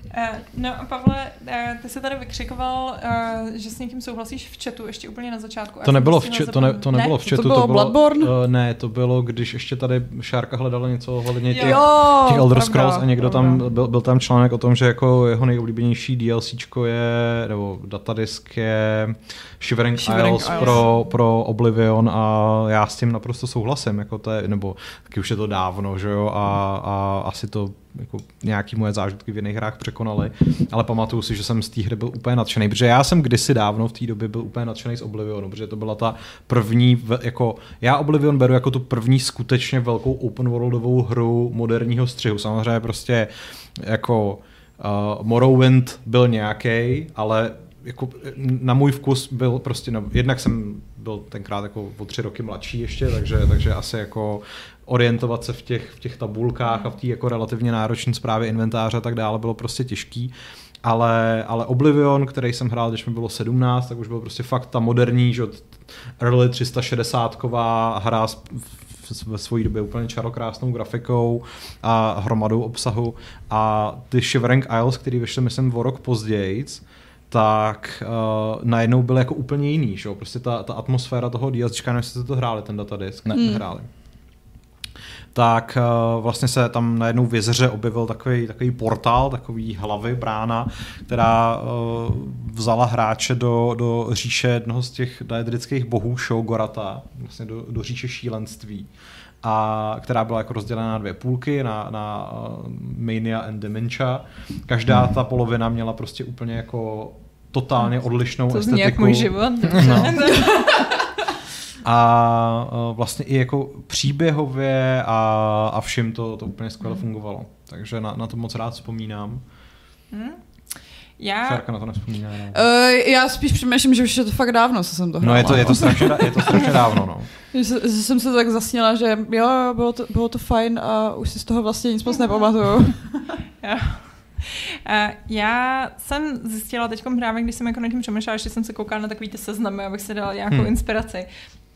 no a Pavle, uh, ty se tady vykřikoval, uh, že s někým souhlasíš v chatu ještě úplně na začátku. To nebylo v, če- to, ne, to nebylo ne? v chatu. To bylo, to bylo Bloodborne? Uh, ne, to bylo, když ještě tady Šárka hledala něco ohledně těch, jo, těch Elder Scrolls a někdo pravda. tam, byl, byl tam článek o tom, že jako jeho nejoblíbenější DLCčko je, nebo datadisk je Shivering, Shivering Isles, Isles. Pro, pro Oblivion a já s tím naprosto souhlasím, jako to je, nebo taky už je to dávno, že jo, a, a asi to jako nějaký moje zážitky v jiných hrách překonaly, ale pamatuju si, že jsem z té hry byl úplně nadšený, protože já jsem kdysi dávno v té době byl úplně nadšený z Oblivionu, protože to byla ta první, jako já Oblivion beru jako tu první skutečně velkou open worldovou hru moderního střihu. Samozřejmě prostě jako uh, Morrowind byl nějaký, ale jako na můj vkus byl prostě, no, jednak jsem byl tenkrát jako o tři roky mladší ještě, takže, takže asi jako orientovat se v těch, v těch tabulkách a v té jako relativně náročné zprávě inventáře a tak dále bylo prostě těžký. Ale, ale Oblivion, který jsem hrál, když mi bylo 17, tak už byl prostě fakt ta moderní, že early 360-ková hra ve své době úplně čarokrásnou grafikou a hromadou obsahu. A ty Shivering Isles, který vyšly, myslím, o rok později, tak uh, najednou byl jako úplně jiný, že? prostě ta, ta atmosféra toho DLCčka, nevím, jste to hráli, ten datadisk, ne, hmm. nehráli tak uh, vlastně se tam najednou v jezeře objevil takový, takový portál, takový hlavy, brána, která uh, vzala hráče do, do říše jednoho z těch daedrických bohů Shogorata, vlastně do, do říše šílenství a která byla jako rozdělena na dvě půlky, na, na Mania and Dementia. Každá ta polovina měla prostě úplně jako totálně odlišnou to estetiku. To jak můj život. No. a vlastně i jako příběhově a, a všim to, to úplně skvěle fungovalo. Takže na, na to moc rád vzpomínám. Hmm. Já... Šárka na to nespomíná. No. Uh, já spíš přemýšlím, že už je to fakt dávno, co jsem to hrála. No je to, je to, strašně, je to strašně dávno, no. že, že jsem se tak zasněla, že jo, bylo to, bylo to fajn a už si z toho vlastně nic moc nepamatuju. já jsem zjistila teď právě, když jsem jako nad tím přemýšlela, že jsem se koukala na takový ty seznamy, abych si dala nějakou hmm. inspiraci,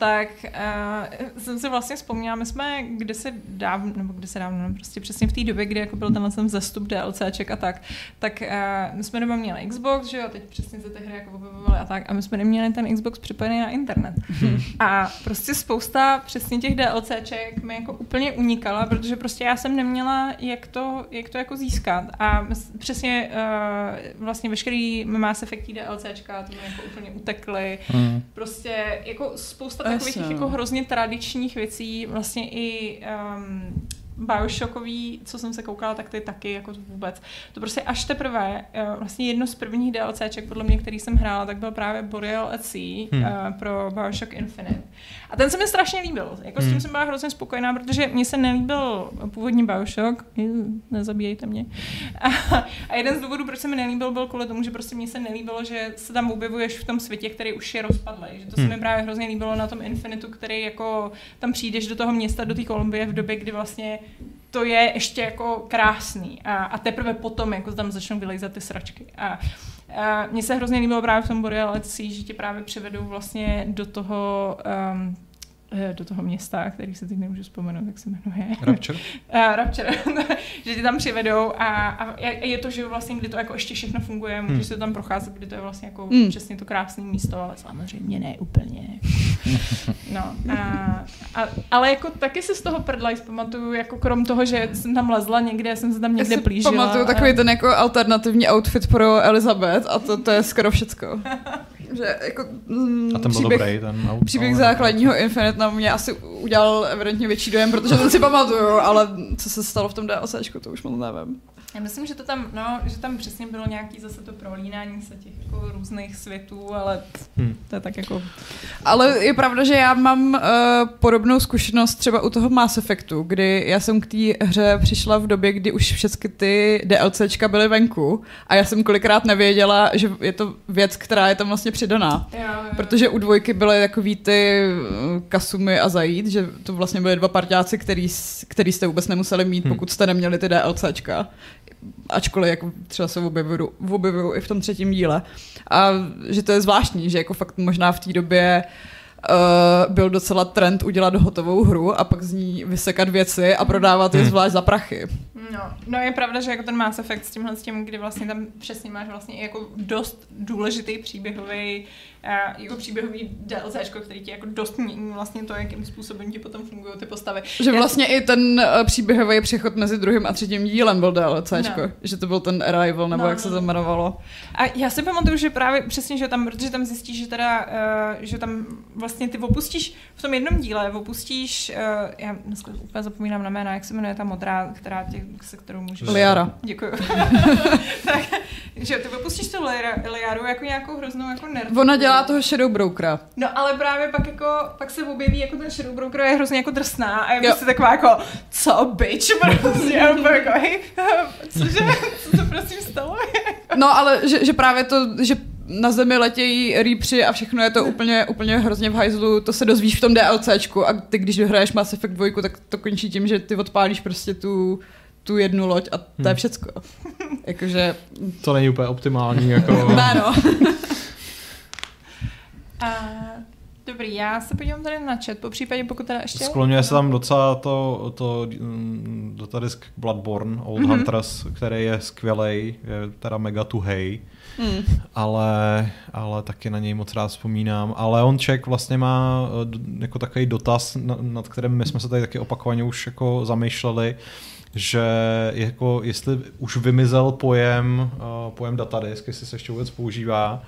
tak uh, jsem si vlastně vzpomněla, my jsme kde se dávno, nebo kde se dávno, no, prostě přesně v té době, kdy jako byl tenhle ten zestup DLCček a tak, tak uh, my jsme doma měli Xbox, že jo, teď přesně se ty hry jako objevovaly a tak, a my jsme neměli ten Xbox připojený na internet. Hmm. A prostě spousta přesně těch DLCček mi jako úplně unikala, protože prostě já jsem neměla, jak to, jak to jako získat. A přesně uh, vlastně veškerý Mass Effect DLCčka, to mi jako úplně utekly. Hmm. Prostě jako spousta takových jako hrozně tradičních věcí, vlastně i um, Bioshockový, co jsem se koukala, tak ty taky jako vůbec. To prostě až teprve, eh, vlastně jedno z prvních DLCček, podle mě, který jsem hrála, tak byl právě Boreal at Sea hmm. uh, pro Bioshock Infinite. A ten se mi strašně líbil. Jako hmm. s tím hmm. jsem byla hrozně spokojená, protože mně se nelíbil původní Bioshock, nezabíjejte mě. A, a jeden z důvodů, proč se mi nelíbil, byl kvůli tomu, že prostě mně se nelíbilo, že se tam objevuješ v tom světě, který už je rozpadlý. Že to hmm. se mi právě hrozně líbilo na tom Infinitu, který jako tam přijdeš do toho města, do té Kolumbie v době, kdy vlastně to je ještě jako krásný a, a teprve potom jako tam začnou vylejzat ty sračky. A, a mně se hrozně líbilo právě v tom Boreal že tě právě přivedou vlastně do toho um, do toho města, který se teď nemůžu vzpomenout, jak se jmenuje. Rapture? uh, Rapture, že tě tam přivedou a, a je to, že vlastně, kdy to jako ještě všechno funguje, můžeš hmm. se tam procházet, kdy to je vlastně jako hmm. přesně to krásné místo, ale samozřejmě ne úplně. No, a, a, ale jako taky se z toho prdla pamatuju, jako krom toho, že jsem tam lezla někde, jsem se tam někde Já plížila. pamatuju a... takový ten jako alternativní outfit pro Elizabeth a to, to je skoro všecko. že jako mm, a ten byl příběh, dobrý, ten no, příběh základního Infinite na mě asi udělal evidentně větší dojem, protože ten si pamatuju, ale co se stalo v tom DLCčku, to už moc nevím. Já myslím, že to tam, no, že tam přesně bylo nějaký zase to prolínání se těch jako různých světů, ale hmm. to je tak jako... Ale je pravda, že já mám uh, podobnou zkušenost třeba u toho Mass Effectu, kdy já jsem k té hře přišla v době, kdy už všechny ty DLCčka byly venku a já jsem kolikrát nevěděla, že je to věc, která je tam vlastně přidaná. Jo, jo. Protože u dvojky byly takový ty eh, Kasumy a Zajít, že to vlastně byly dva parťáci, který, který jste vůbec nemuseli mít, hmm. pokud jste neměli ty DLCčka ačkoliv jako třeba se objevují, objevují i v tom třetím díle. A že to je zvláštní, že jako fakt možná v té době uh, byl docela trend udělat hotovou hru a pak z ní vysekat věci a prodávat je hmm. zvlášť za prachy. No, no je pravda, že jako ten Mass Effect s tímhle s tím, kdy vlastně tam přesně máš vlastně i jako dost důležitý příběhový jako příběhový DLC, který ti jako dost mění vlastně to, jakým způsobem ti potom fungují ty postavy. Že vlastně Já... i ten uh, příběhový přechod mezi druhým a třetím dílem byl DLC, no. že to byl ten Arrival, nebo no, jak se to jmenovalo. A já si pamatuju, že právě přesně, že tam, protože tam zjistíš, že teda, uh, že tam vlastně ty opustíš v tom jednom díle, opustíš, uh, já dneska úplně zapomínám na jména, jak se jmenuje ta modrá, která tě, se kterou můžeš... Liara. Děkuji. tak, že ty opustíš tu Liaru jako nějakou hroznou jako nervu. Ona dělá toho Shadow Brokera. No ale právě pak jako, pak se objeví jako ten Shadow Broker je hrozně jako drsná a je prostě taková jako, co bitch, prostě, a jako, hej, cože, co se prosím stalo? no ale že, že právě to, že na zemi letějí rýpři a všechno je to úplně, úplně hrozně v hajzlu, to se dozvíš v tom DLCčku a ty, když dohraješ Mass Effect 2, tak to končí tím, že ty odpálíš prostě tu tu jednu loď a to je hmm. všecko. Jakože... To není úplně optimální, jako... ne, no. a, dobrý, já se podívám tady na chat, po případě pokud teda ještě... Skloňuje se tam docela to, to mm, datadisk Bloodborne, Old mm-hmm. Hunters, který je skvělý, je teda mega tuhej. Hmm. Ale, ale taky na něj moc rád vzpomínám. Ale on Ček vlastně má eh, jako takový dotaz, nad kterým my jsme se tady taky opakovaně už jako zamýšleli, že jako jestli už vymizel pojem, uh, pojem datadisk, jestli se ještě vůbec používá.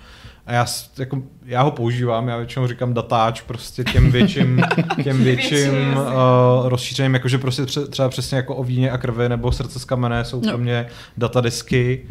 A já, jako, já ho používám, já většinou říkám datáč prostě těm větším, těm větším uh, rozšířením, jakože prostě třeba přesně jako o víně a krvi nebo srdce z kamene jsou pro no. mě datadisky.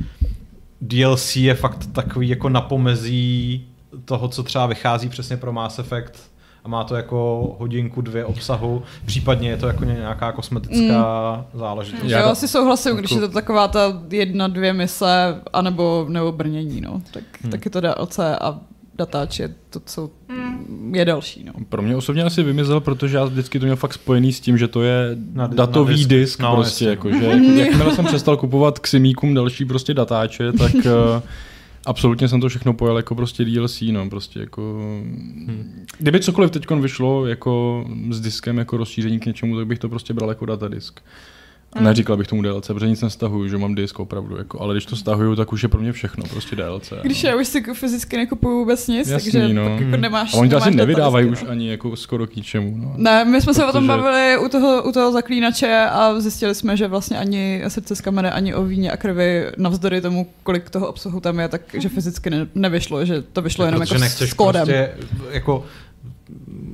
DLC je fakt takový jako napomezí toho, co třeba vychází přesně pro Mass Effect a má to jako hodinku, dvě obsahu, případně je to jako nějaká kosmetická mm. záležitost. Já asi souhlasím, když je to taková ta jedna, dvě mise, anebo nebo brnění, no. Tak, hmm. tak je to DLC a datáč je to, co mm. je další. No. Pro mě osobně asi vymizel, protože já vždycky to měl fakt spojený s tím, že to je na, datový na disk, disk no, prostě, jako, že jak, jakmile jsem přestal kupovat k simíkům další prostě datáče, tak eh, absolutně jsem to všechno pojel jako prostě DLC, no, prostě jako... Hmm. Kdyby cokoliv teď vyšlo jako s diskem jako rozšíření k něčemu, tak bych to prostě bral jako datadisk. Mm. Neříkal bych tomu DLC, protože nic nestahuju, že mám disk opravdu, jako, ale když to stahuju, tak už je pro mě všechno, prostě DLC. Když no. já už si jako fyzicky nekupuju vůbec nic, Jasný, takže no. jako nemáš. A oni to asi nevydávají no. už ani jako skoro k ničemu. No. Ne, my jsme protože... se o tom bavili u toho, u toho zaklínače a zjistili jsme, že vlastně ani srdce z kamene, ani o víně a krvi, navzdory tomu, kolik toho obsahu tam je, tak že fyzicky ne, nevyšlo, že to vyšlo jenom jako s kódem. Prostě, jako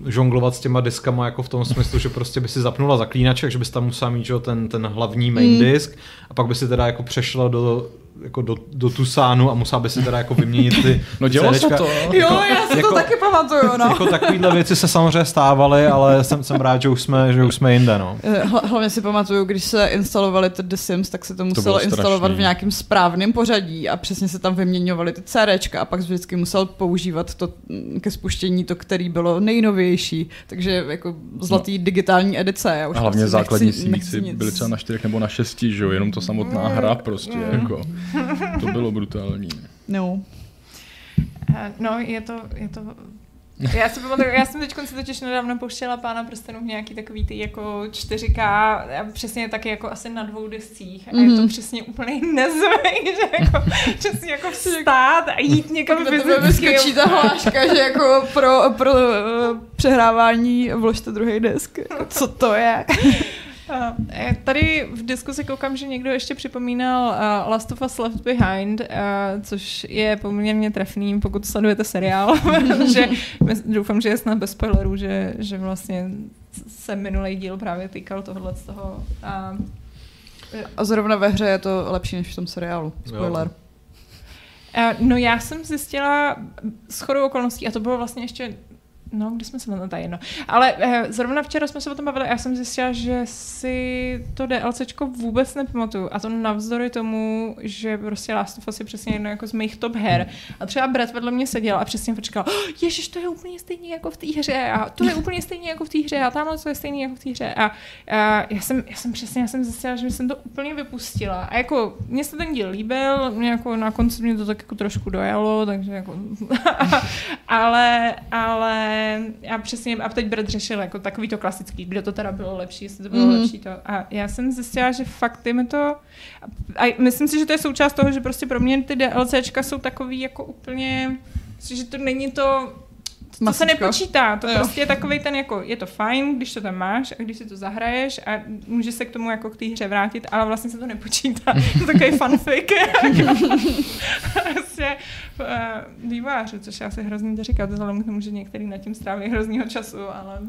žonglovat s těma diskama jako v tom smyslu, že prostě by si zapnula zaklínaček, že bys tam musela mít že, ten, ten hlavní main mm. disk a pak by si teda jako přešla do jako do, do Tusánu a musela by si teda jako vyměnit ty No dělalo se to. Jako, jo, já si jako, to taky pamatuju, no. Jako takovýhle věci se samozřejmě stávaly, ale jsem, jsem rád, že už jsme, že už jsme jinde, no. Eh, hlavně si pamatuju, když se instalovali ty The Sims, tak se to muselo to instalovat v nějakém správném pořadí a přesně se tam vyměňovaly ty CDčka a pak vždycky musel používat to mm, ke spuštění to, který bylo nejnovější, takže jako zlatý no. digitální edice. Já už a hlavně prostě základní nechci, byly třeba na čtyřech nebo na šesti, že jo, jenom to samotná hra prostě, mm. jako. To bylo brutální. No. Eh, no, je to, je to já si pamatuju, já jsem teď si totiž nedávno pouštěla Pána prstenů v nějaký takový ty jako 4K, přesně taky jako asi na dvou descích. A mm-hmm. je to mhm. přesně úplně nezvej, že jako přesně jako vstát a jít někam fyzicky. vyskočí ta hláška, že jako pro, pro uh, přehrávání vložte druhý disk. Co to je? Eh, tady v diskusi koukám, že někdo ještě připomínal uh, Last of Us Left Behind, uh, což je poměrně trefný, pokud sledujete seriál, protože doufám, že je snad bez spoilerů, že, že vlastně se minulý díl právě týkal tohohle z toho. Uh, a zrovna ve hře je to lepší než v tom seriálu. Spoiler. Jo. No já jsem zjistila s chodou okolností, a to bylo vlastně ještě No, kde jsme se na to jedno. Ale eh, zrovna včera jsme se o tom bavili a já jsem zjistila, že si to DLCčko vůbec nepamatuju. A to navzdory tomu, že prostě Last of Us je přesně jedno jako z mých top her. A třeba Brad vedle mě seděl a přesně říkal, oh, ježiš, to je úplně stejný jako v té hře a to je úplně stejný jako v té hře a tamhle to je stejný jako v té hře. A, a já, jsem, já jsem přesně, já jsem zjistila, že jsem to úplně vypustila. A jako, mně se ten díl líbil, mě jako na konci mě to tak jako trošku dojalo, takže jako, ale, ale já přesně, a teď Brad řešil jako takový to klasický, kde to teda bylo lepší, jestli to bylo mm. lepší to. A já jsem zjistila, že fakt je to, a myslím si, že to je součást toho, že prostě pro mě ty DLCčka jsou takový jako úplně, že to není to, to se nepočítá, to jo. prostě je takový ten jako, je to fajn, když to tam máš a když si to zahraješ a může se k tomu jako k té hře vrátit, ale vlastně se to nepočítá. to je takový fanfic. prostě uh, vývojářů, což já si hrozně to říkat, vzhledem k tomu, že některý nad tím stráví hroznýho času, ale...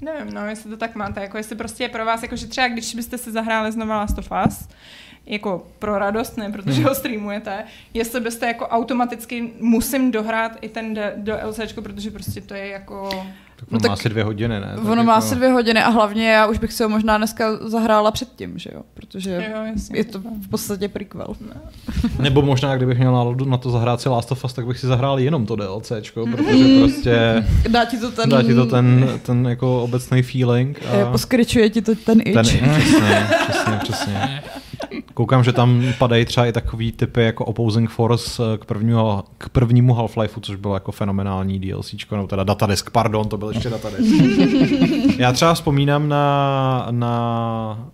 Nevím, no, jestli to tak máte, jako jestli prostě je pro vás, jako že třeba když byste si zahráli znova Last of Us, jako pro radost, ne protože hmm. ho streamujete, jestli byste jako automaticky musím dohrát i ten do LCčko, protože prostě to je jako... Tak no má asi dvě hodiny, ne? ono má jako... asi dvě hodiny a hlavně já už bych si ho možná dneska zahrála předtím, že jo? Protože jo, jasně, je to v podstatě prequel. Ne. Nebo možná, kdybych měl náladu na to zahrát si Last of Us, tak bych si zahrál jenom to DLCčko, mhm. protože prostě... Dá ti to ten... Dá ti to ten, ten jako obecný feeling. A... Poskryčuje ti to ten itch. Ten itch, přesně, přesně, přesně. Koukám, že tam padají třeba i takový typy jako Opposing Force k prvnímu, k prvnímu Half-Lifeu, což bylo jako fenomenální DLCčko, nebo teda datadisk, pardon, to byl ještě datadisk. Já třeba vzpomínám na, na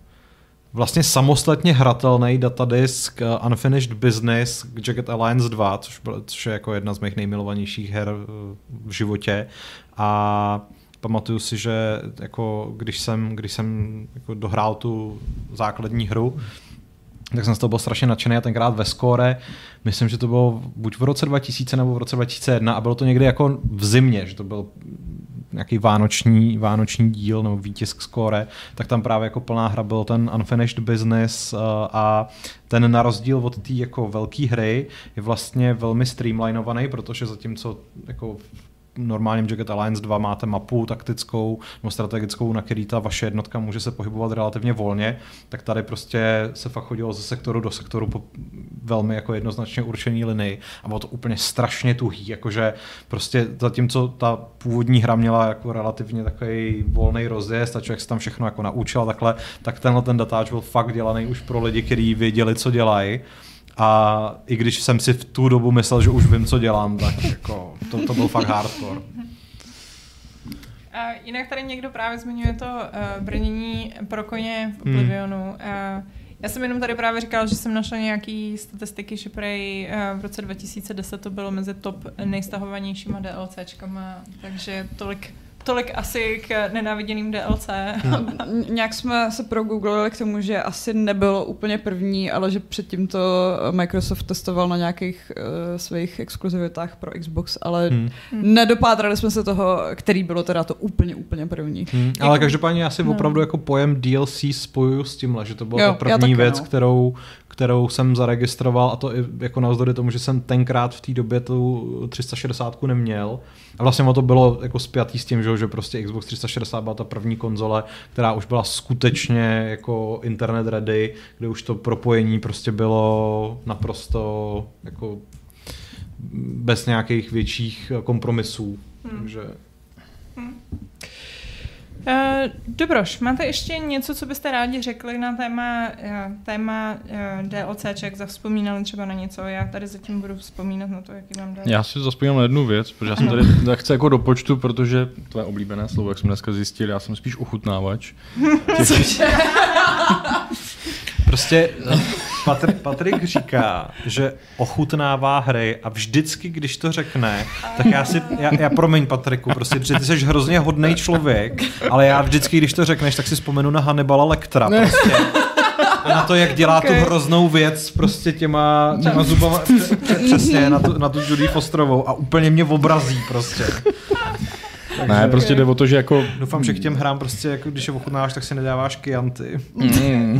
vlastně samostatně hratelný datadisk uh, Unfinished Business k Jacket Alliance 2, což, byl, což je jako jedna z mých nejmilovanějších her uh, v životě. A pamatuju si, že jako když jsem, když jsem jako dohrál tu základní hru, tak jsem z toho byl strašně nadšený a tenkrát ve skóre, myslím, že to bylo buď v roce 2000 nebo v roce 2001 a bylo to někdy jako v zimě, že to byl nějaký vánoční, vánoční díl nebo výtisk skóre, tak tam právě jako plná hra byl ten Unfinished Business uh, a ten na rozdíl od té jako velké hry je vlastně velmi streamlinovaný, protože zatímco jako normálním Jacket Alliance 2 máte mapu taktickou nebo strategickou, na který ta vaše jednotka může se pohybovat relativně volně, tak tady prostě se fakt chodilo ze sektoru do sektoru po velmi jako jednoznačně určený linii a bylo to úplně strašně tuhý, jakože prostě zatímco ta původní hra měla jako relativně takový volný rozjezd a člověk se tam všechno jako naučil takhle, tak tenhle ten datáč byl fakt dělaný už pro lidi, kteří věděli, co dělají A i když jsem si v tu dobu myslel, že už vím, co dělám, tak jako to, to byl fakt hardcore. A jinak tady někdo právě zmiňuje to uh, brnění pro koně v hmm. Oblivionu. Hmm. Uh, já jsem jenom tady právě říkal, že jsem našla nějaký statistiky, že prej uh, v roce 2010 to bylo mezi top nejstahovanějšíma DLCčkama, takže tolik Tolik asi k nenáviděným DLC. Hmm. Nějak jsme se progooglili k tomu, že asi nebylo úplně první, ale že předtím to Microsoft testoval na nějakých uh, svých exkluzivitách pro Xbox, ale hmm. nedopátrali jsme se toho, který bylo teda to úplně, úplně první. Hmm. Ale jako, každopádně já si no. opravdu jako pojem DLC spojuju s tímhle, že to byla jo, ta první věc, no. kterou kterou jsem zaregistroval a to i jako navzdory tomu, že jsem tenkrát v té době tu 360 neměl. A vlastně to bylo jako spjatý s tím, že, že prostě Xbox 360 byla ta první konzole, která už byla skutečně jako internet ready, kde už to propojení prostě bylo naprosto jako bez nějakých větších kompromisů. Hmm. Takže... Hmm. Uh, Dobroš, máte ještě něco, co byste rádi řekli na téma, uh, téma uh, DLCček? Zavzpomínali třeba na něco? Já tady zatím budu vzpomínat na to, jaký mám dát. Já si zavzpomínám na jednu věc, protože já jsem tady tak chci jako do počtu, protože to je oblíbené slovo, jak jsme dneska zjistili, já jsem spíš ochutnávač. Prostě Patr- Patrik říká, že ochutnává hry a vždycky, když to řekne, tak já si, já, já promiň Patriku, prostě, protože ty jsi hrozně hodný člověk, ale já vždycky, když to řekneš, tak si vzpomenu na Hannibala Lectra, prostě. Na to, jak dělá okay. tu hroznou věc prostě těma, těma zubama, přesně, na tu, na tu Judy Fosterovou a úplně mě obrazí prostě. Takže, ne, prostě jde o to, že jako... Doufám, že k těm hrám prostě, jako když je ochutnáváš, tak si nedáváš kianty. Mm.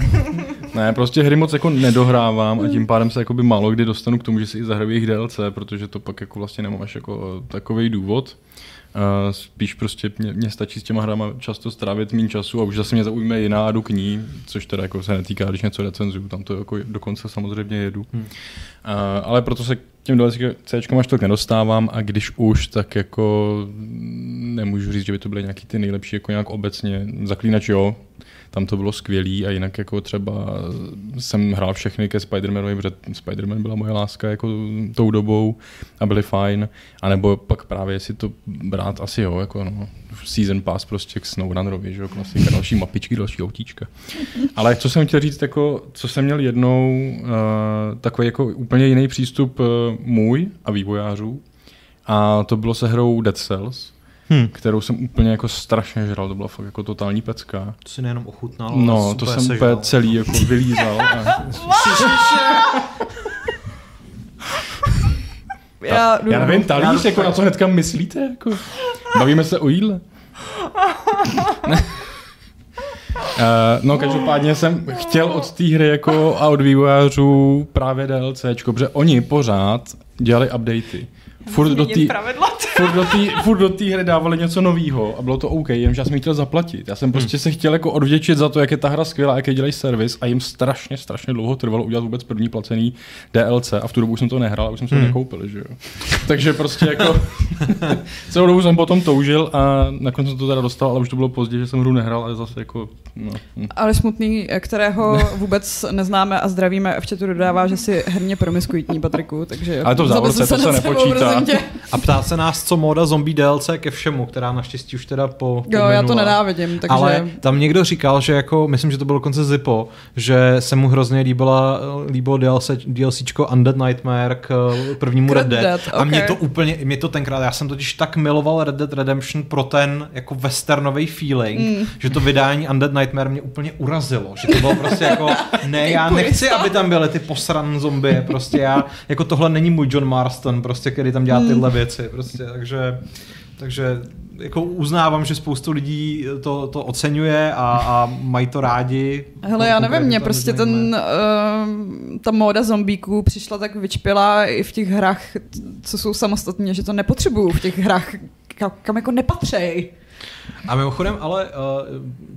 ne, prostě hry moc jako nedohrávám a tím pádem se jakoby málo kdy dostanu k tomu, že si i zahraju jejich DLC, protože to pak jako vlastně nemáš jako takový důvod. Uh, spíš prostě mě, mě stačí s těma hrama často strávit méně času a už zase mě zaujme jiná a jdu k ní, což teda jako se netýká, když něco recenzuju, tam to jako dokonce samozřejmě jedu. Hmm. Uh, ale proto se k těm C až to nedostávám a když už, tak jako nemůžu říct, že by to byly nějaký ty nejlepší, jako nějak obecně. Zaklínač jo, tam to bylo skvělý a jinak jako třeba jsem hrál všechny ke Spider-Manovi, protože Spider-Man byla moje láska jako tou dobou a byly fajn. A nebo pak právě si to brát asi jo, jako no, season pass prostě k SnowRunnerovi, že jo, klasika, další mapičky, další autíčka. Ale co jsem chtěl říct, jako, co jsem měl jednou, uh, takový jako úplně jiný přístup uh, můj a vývojářů, a to bylo se hrou Dead Cells, hmm. kterou jsem úplně jako strašně žral, to byla fakt jako totální pecka. To si nejenom ochutnal, No, to jsem úplně celý jako vylízal. A... já, já nevím, talíř, jako na co hnedka myslíte? Jako? Bavíme se o jídle. Uh, no, každopádně jsem chtěl od té hry jako a od vývojářů právě DLCčko, protože oni pořád dělali updaty furt do té furt do té furt do hry dávali něco nového a bylo to OK, jenomže já jsem chtěl zaplatit. Já jsem prostě hmm. se chtěl jako odvděčit za to, jak je ta hra skvělá, jak je dělají servis a jim strašně, strašně dlouho trvalo udělat vůbec první placený DLC a v tu dobu už jsem to nehrál, už jsem se hmm. to nekoupil, že jo. Takže prostě jako celou dobu jsem potom toužil a nakonec jsem to teda dostal, ale už to bylo pozdě, že jsem hru nehrál, ale zase jako no. Ale smutný, kterého vůbec neznáme a zdravíme, v chatu dodává, že si herně promiskuitní Patriku, takže ale to v závorce to se nepočítá. A ptá se nás, co móda zombie DLC ke všemu, která naštěstí už teda po. Jo, já to nenávidím. Takže... Ale tam někdo říkal, že jako, myslím, že to bylo dokonce Zippo, že se mu hrozně líbila, líbilo DLC, DLCčko Undead Nightmare k prvnímu Red Dead. Dead okay. A mě to úplně, mě to tenkrát, já jsem totiž tak miloval Red Dead Redemption pro ten jako westernový feeling, mm. že to vydání Undead Nightmare mě úplně urazilo. Že to bylo prostě jako, ne, já nechci, aby tam byly ty posran zombie, prostě já, jako tohle není můj John Marston, prostě, který tam dělá tyhle věci, prostě, takže, takže jako uznávám, že spoustu lidí to, to oceňuje a, a mají to rádi. Hele, já nevím, mě prostě ten, uh, ta móda zombíků přišla tak vyčpělá i v těch hrách, co jsou samostatně, že to nepotřebuju v těch hrách, kam, kam jako nepatřej. A mimochodem, ale uh,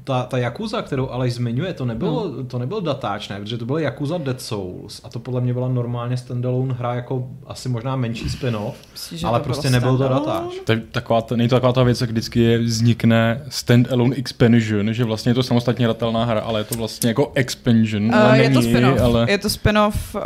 ta, ta Yakuza, kterou Aleš zmiňuje, to nebylo, no. to nebyl datáč, ne? Protože to bylo Yakuza Dead Souls a to podle mě byla normálně standalone hra jako asi možná menší spin-off, Myslí, ale prostě nebyl to datáč. To je taková, to, není to taková ta věc, jak vždycky je, vznikne standalone expansion, že vlastně je to samostatně hratelná hra, ale je to vlastně jako expansion. Uh, ale je není, to spin-off. Ale... Je to spin-off uh,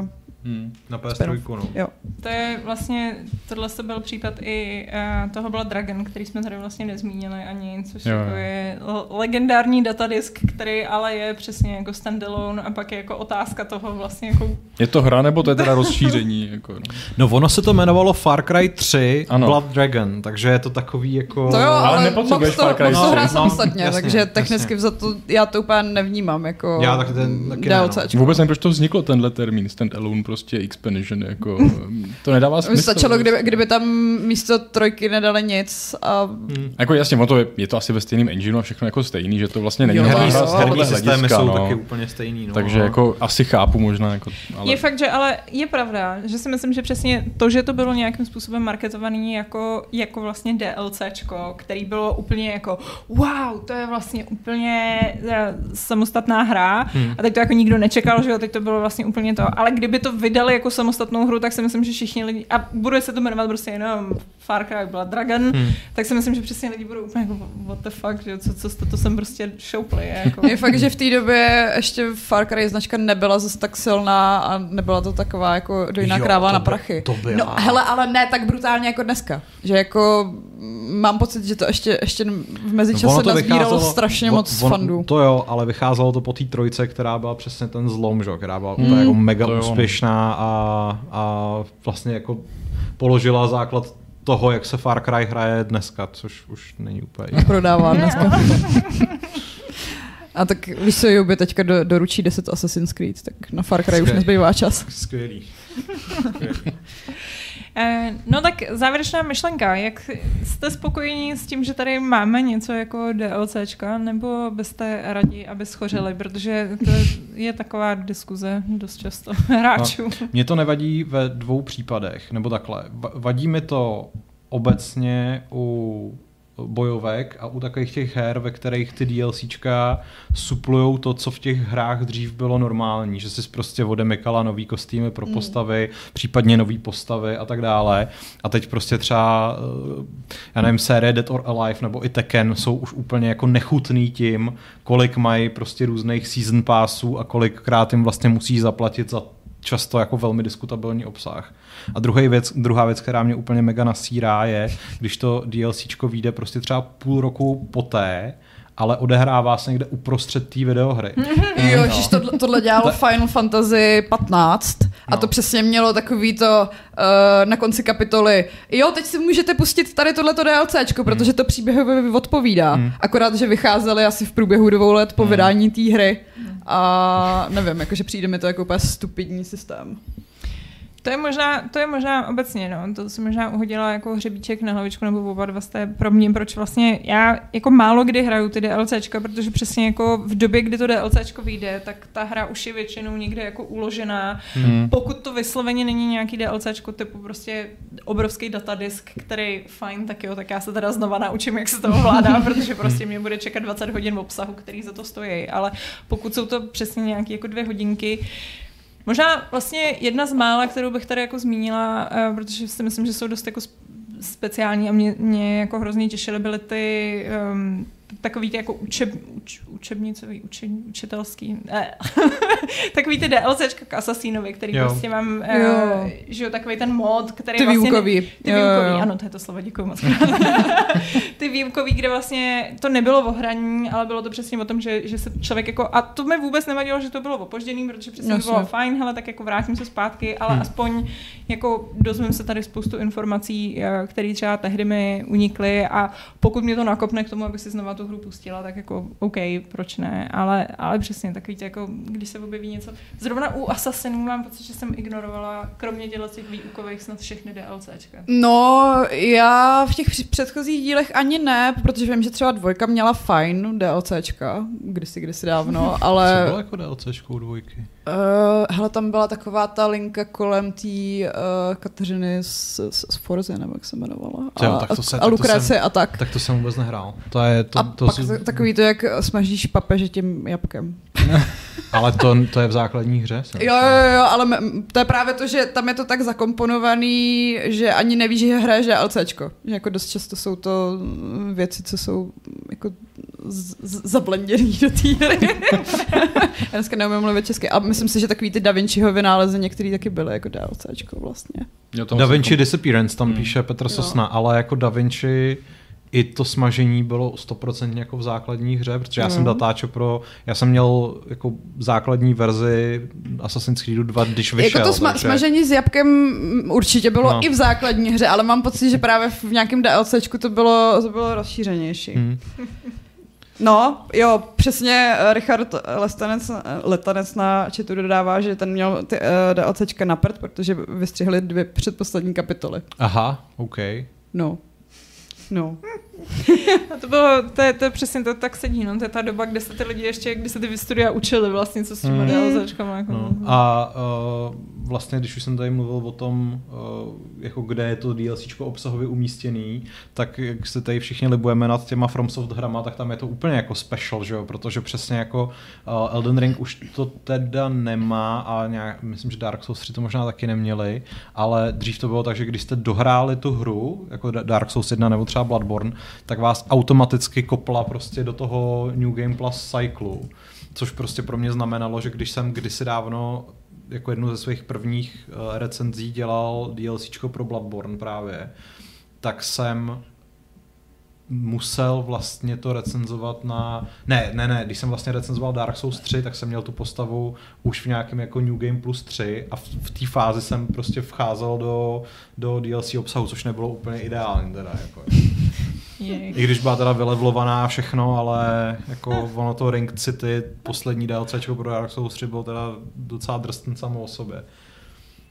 hmm Hmm, na PS3, no. Jo. To je vlastně, tohle to byl případ i uh, toho byla Dragon, který jsme tady vlastně nezmínili ani, což jo. jako je legendární datadisk, který ale je přesně jako standalone a pak je jako otázka toho vlastně jako... Je to hra nebo to je teda rozšíření? jako, no. no ono se to jmenovalo Far Cry 3 ano. Blood Dragon, takže je to takový jako... To jo, ale, ale nepotřebuješ Far Cry 3. No, no, samostatně, jasně, takže technicky za to já to úplně nevnímám jako Já tak ten, taky ne, no. Vůbec nevím, proč to vzniklo tenhle termín, standalone prostě expansion, jako to nedává smysl. Stačilo, kdyby, kdyby tam místo trojky nedali nic a... Hmm. Jako jasně, to je, je, to asi ve stejném engineu a všechno jako stejný, že to vlastně není herní, herní systémy jsou no. taky úplně stejný. No. Takže jako asi chápu možná. Jako, ale... Je fakt, že ale je pravda, že si myslím, že přesně to, že to bylo nějakým způsobem marketovaný jako, jako vlastně DLCčko, který bylo úplně jako wow, to je vlastně úplně eh, samostatná hra hmm. a teď to jako nikdo nečekal, že jo, teď to bylo vlastně úplně to, ale kdyby to vydali jako samostatnou hru, tak si myslím, že všichni lidi, a bude se to jmenovat prostě jenom Far Cry byla Dragon, hmm. tak si myslím, že přesně lidi budou úplně jako what the fuck, že co, co jste, to jsem prostě showplay. Jako. Je fakt, že v té době ještě Far Cry značka nebyla zase tak silná a nebyla to taková jako dojná kráva na prachy. To byla. No hele, ale ne tak brutálně jako dneska. Že jako mám pocit, že to ještě, ještě v mezičase no nazbíralo strašně moc on, fandů. To jo, ale vycházelo to po té trojce, která byla přesně ten zlom, že? která byla hmm. jako mega no. úspěšná a, a vlastně jako položila základ toho, jak se Far Cry hraje dneska, což už není úplně... Prodává dneska. A tak víš co, Jubi teďka do, doručí 10 Assassin's Creed, tak na Far Cry Skvělý. už nezbývá čas. Skvělý. Skvělý. Eh, no tak závěrečná myšlenka. Jak jste spokojení s tím, že tady máme něco jako DLCčka, nebo byste rádi, aby schořeli, protože to je taková diskuze dost často hráčů. No, mě to nevadí ve dvou případech, nebo takhle. Vadí mi to obecně u bojovek a u takových těch her, ve kterých ty DLCčka suplujou to, co v těch hrách dřív bylo normální, že jsi prostě odemykala nový kostýmy pro mm. postavy, mm. případně nový postavy a tak dále. A teď prostě třeba, eh, já nevím, série Dead or Alive nebo i Tekken jsou už úplně jako nechutný tím, kolik mají prostě různých season passů a kolikrát jim vlastně musí zaplatit za často jako velmi diskutabilní obsah. A druhý věc, druhá věc, která mě úplně mega nasírá, je, když to DLCčko vyjde prostě třeba půl roku poté, ale odehrává se někde uprostřed té videohry. Mm-hmm. Jo, no. tohle, tohle dělalo Final Fantasy 15 a no. to přesně mělo takový to uh, na konci kapitoly. Jo, teď si můžete pustit tady tohleto DLCčko, mm. protože to příběhově odpovídá. Mm. Akorát, že vycházely asi v průběhu dvou let po mm. vydání té hry. A nevím, jakože přijde mi to jako úplně stupidní systém. To je možná, to je možná obecně, no. To si možná uhodila jako hřebíček na hlavičku, nebo oba dva jste pro mě, proč vlastně já jako málo kdy hraju ty DLCčka, protože přesně jako v době, kdy to DLCčko vyjde, tak ta hra už je většinou někde jako uložená. Hmm. Pokud to vysloveně není nějaký DLCčko typu prostě obrovský datadisk, který fajn, tak jo, tak já se teda znova naučím, jak se to ovládá, protože prostě mě bude čekat 20 hodin obsahu, který za to stojí. Ale pokud jsou to přesně nějaké jako dvě hodinky, Možná vlastně jedna z mála, kterou bych tady jako zmínila, uh, protože si myslím, že jsou dost jako speciální a mě, mě jako hrozně těšily, byly ty um, takový ty jako učeb, uč, učebnicový, uče, učitelský, ne. takový ty DLCčka k Assassinovi, který jo. prostě mám, jo. Uh, že jo, takový ten mod, který ty vlastně... Výukový. Ty jo, výukový, jo. ano, to je to slovo, děkuji moc. ty výukový, kde vlastně to nebylo v ohraní, ale bylo to přesně o tom, že, že se člověk jako, a to mi vůbec nevadilo, že to bylo opožděný, protože přesně Jasně. bylo fajn, hele, tak jako vrátím se zpátky, ale hmm. aspoň jako dozvím se tady spoustu informací, eh, které třeba tehdy mi unikly a pokud mě to nakopne k tomu, abych si znova tu hru pustila, tak jako OK, proč ne, ale, ale přesně takový jako, když se objeví něco. Zrovna u Assassinů mám pocit, že jsem ignorovala, kromě těchto těch výukových, snad všechny DLCčka. No, já v těch předchozích dílech ani ne, protože vím, že třeba dvojka měla fajn DLCčka, kdysi, kdysi dávno, ale... Co bylo jako DLCčko u dvojky? Uh, hele, tam byla taková ta linka kolem té uh, Kateřiny z, z, z Forze, nebo jak se jmenovala. A, jo, tak to se, a Lukrece a tak. Tak to jsem vůbec nehrál. To je, to, a to pak jsou... takový to, jak smažíš papeže tím jabkem. ale to, to je v základní hře? Jo, jo, jo, ale to je právě to, že tam je to tak zakomponovaný, že ani nevíš, že hraješ DLCčko. Že jako dost často jsou to věci, co jsou jako zablenděný do té hry. Já dneska neumím mluvit česky. A myslím si, že takový ty Da Vinciho vynálezy některý taky byly jako DLCčko vlastně. Da Vinci jako... Disappearance tam hmm. píše Petr Sosna, jo. ale jako Da Vinci i to smažení bylo 100% jako v základní hře, protože já mm. jsem datáčo pro, já jsem měl jako základní verzi Assassin's Creed 2, když vyšel. Jako to sma- takže... smažení s jabkem určitě bylo no. i v základní hře, ale mám pocit, že právě v nějakém DLCčku to bylo, to bylo rozšířenější. Mm. No, jo, přesně eh, Richard Lestanec, eh, Letanec na četu dodává, že ten měl ty uh, DLCčka na prd, protože vystřihli dvě předposlední kapitoly. Aha, OK. No. No. A to bylo, to je, to je přesně to tak sedí, no. To je ta doba, kde se ty lidi ještě, kdy se ty vystudia učili vlastně, co s těma mm. DLCčkama. Jako. No. A uh, vlastně, když už jsem tady mluvil o tom, uh, jako kde je to DLCčko obsahově umístěný, tak jak se tady všichni libujeme nad těma FromSoft hrama, tak tam je to úplně jako special, že jo? protože přesně jako uh, Elden Ring už to teda nemá a nějak, myslím, že Dark Souls 3 to možná taky neměli, ale dřív to bylo tak, že když jste dohráli tu hru, jako Dark Souls 1 nebo třeba Bloodborne, tak vás automaticky kopla prostě do toho New Game Plus cyklu. Což prostě pro mě znamenalo, že když jsem kdysi dávno jako jednu ze svých prvních uh, recenzí dělal DLCčko pro Bloodborne právě, tak jsem musel vlastně to recenzovat na... Ne, ne, ne, když jsem vlastně recenzoval Dark Souls 3, tak jsem měl tu postavu už v nějakém jako New Game Plus 3 a v, v té fázi jsem prostě vcházel do, do DLC obsahu, což nebylo úplně ideální teda. Jako. I když byla teda vylevlovaná všechno, ale jako ono to Ring City, poslední DLC pro Dark Souls 3 byl teda docela drstn samo o sobě.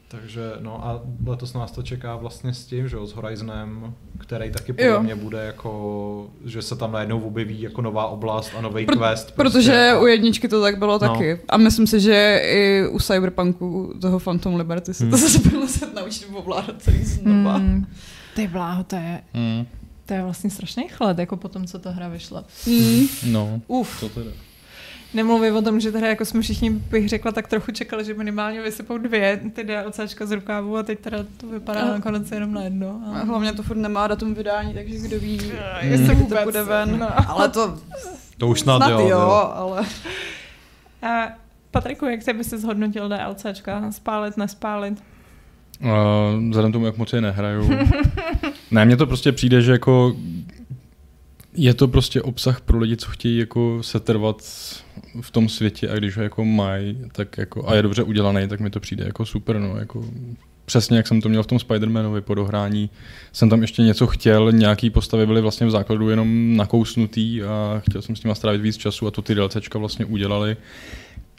Takže no a letos nás to čeká vlastně s tím, že s Horizonem, který taky podle jo. mě bude jako, že se tam najednou objeví jako nová oblast a nový Pro, quest. Prostě. Protože u jedničky to tak bylo no. taky. A myslím si, že i u Cyberpunku toho Phantom Liberty se hmm. to zase bylo se naučit ovládat celý znova. Hmm. Ty bláho, to je... Hmm. To je vlastně strašný chlad, jako potom, co ta hra vyšla. Mm. No, Uf. to teda. Nemluvím o tom, že teda jako jsme všichni, bych řekla, tak trochu čekali, že minimálně vysypou dvě ty DLCčka z rukávu a teď teda to vypadá a... nakonec jenom na jedno. A... hlavně to furt nemá datum vydání, takže kdo ví, mm. jestli vůbec to bude ven. No. Ale to... To už snad, snad jo, jo, ale... A Patriku, jak by si zhodnotil DLCčka? Spálit, nespálit? Uh, vzhledem tomu, jak moc je nehraju. ne, mně to prostě přijde, že jako je to prostě obsah pro lidi, co chtějí jako setrvat v tom světě a když ho jako mají, tak jako, a je dobře udělaný, tak mi to přijde jako super, no, jako přesně jak jsem to měl v tom Spider-Manovi po dohrání, jsem tam ještě něco chtěl, nějaký postavy byly vlastně v základu jenom nakousnutý a chtěl jsem s nimi strávit víc času a to ty DLCčka vlastně udělali.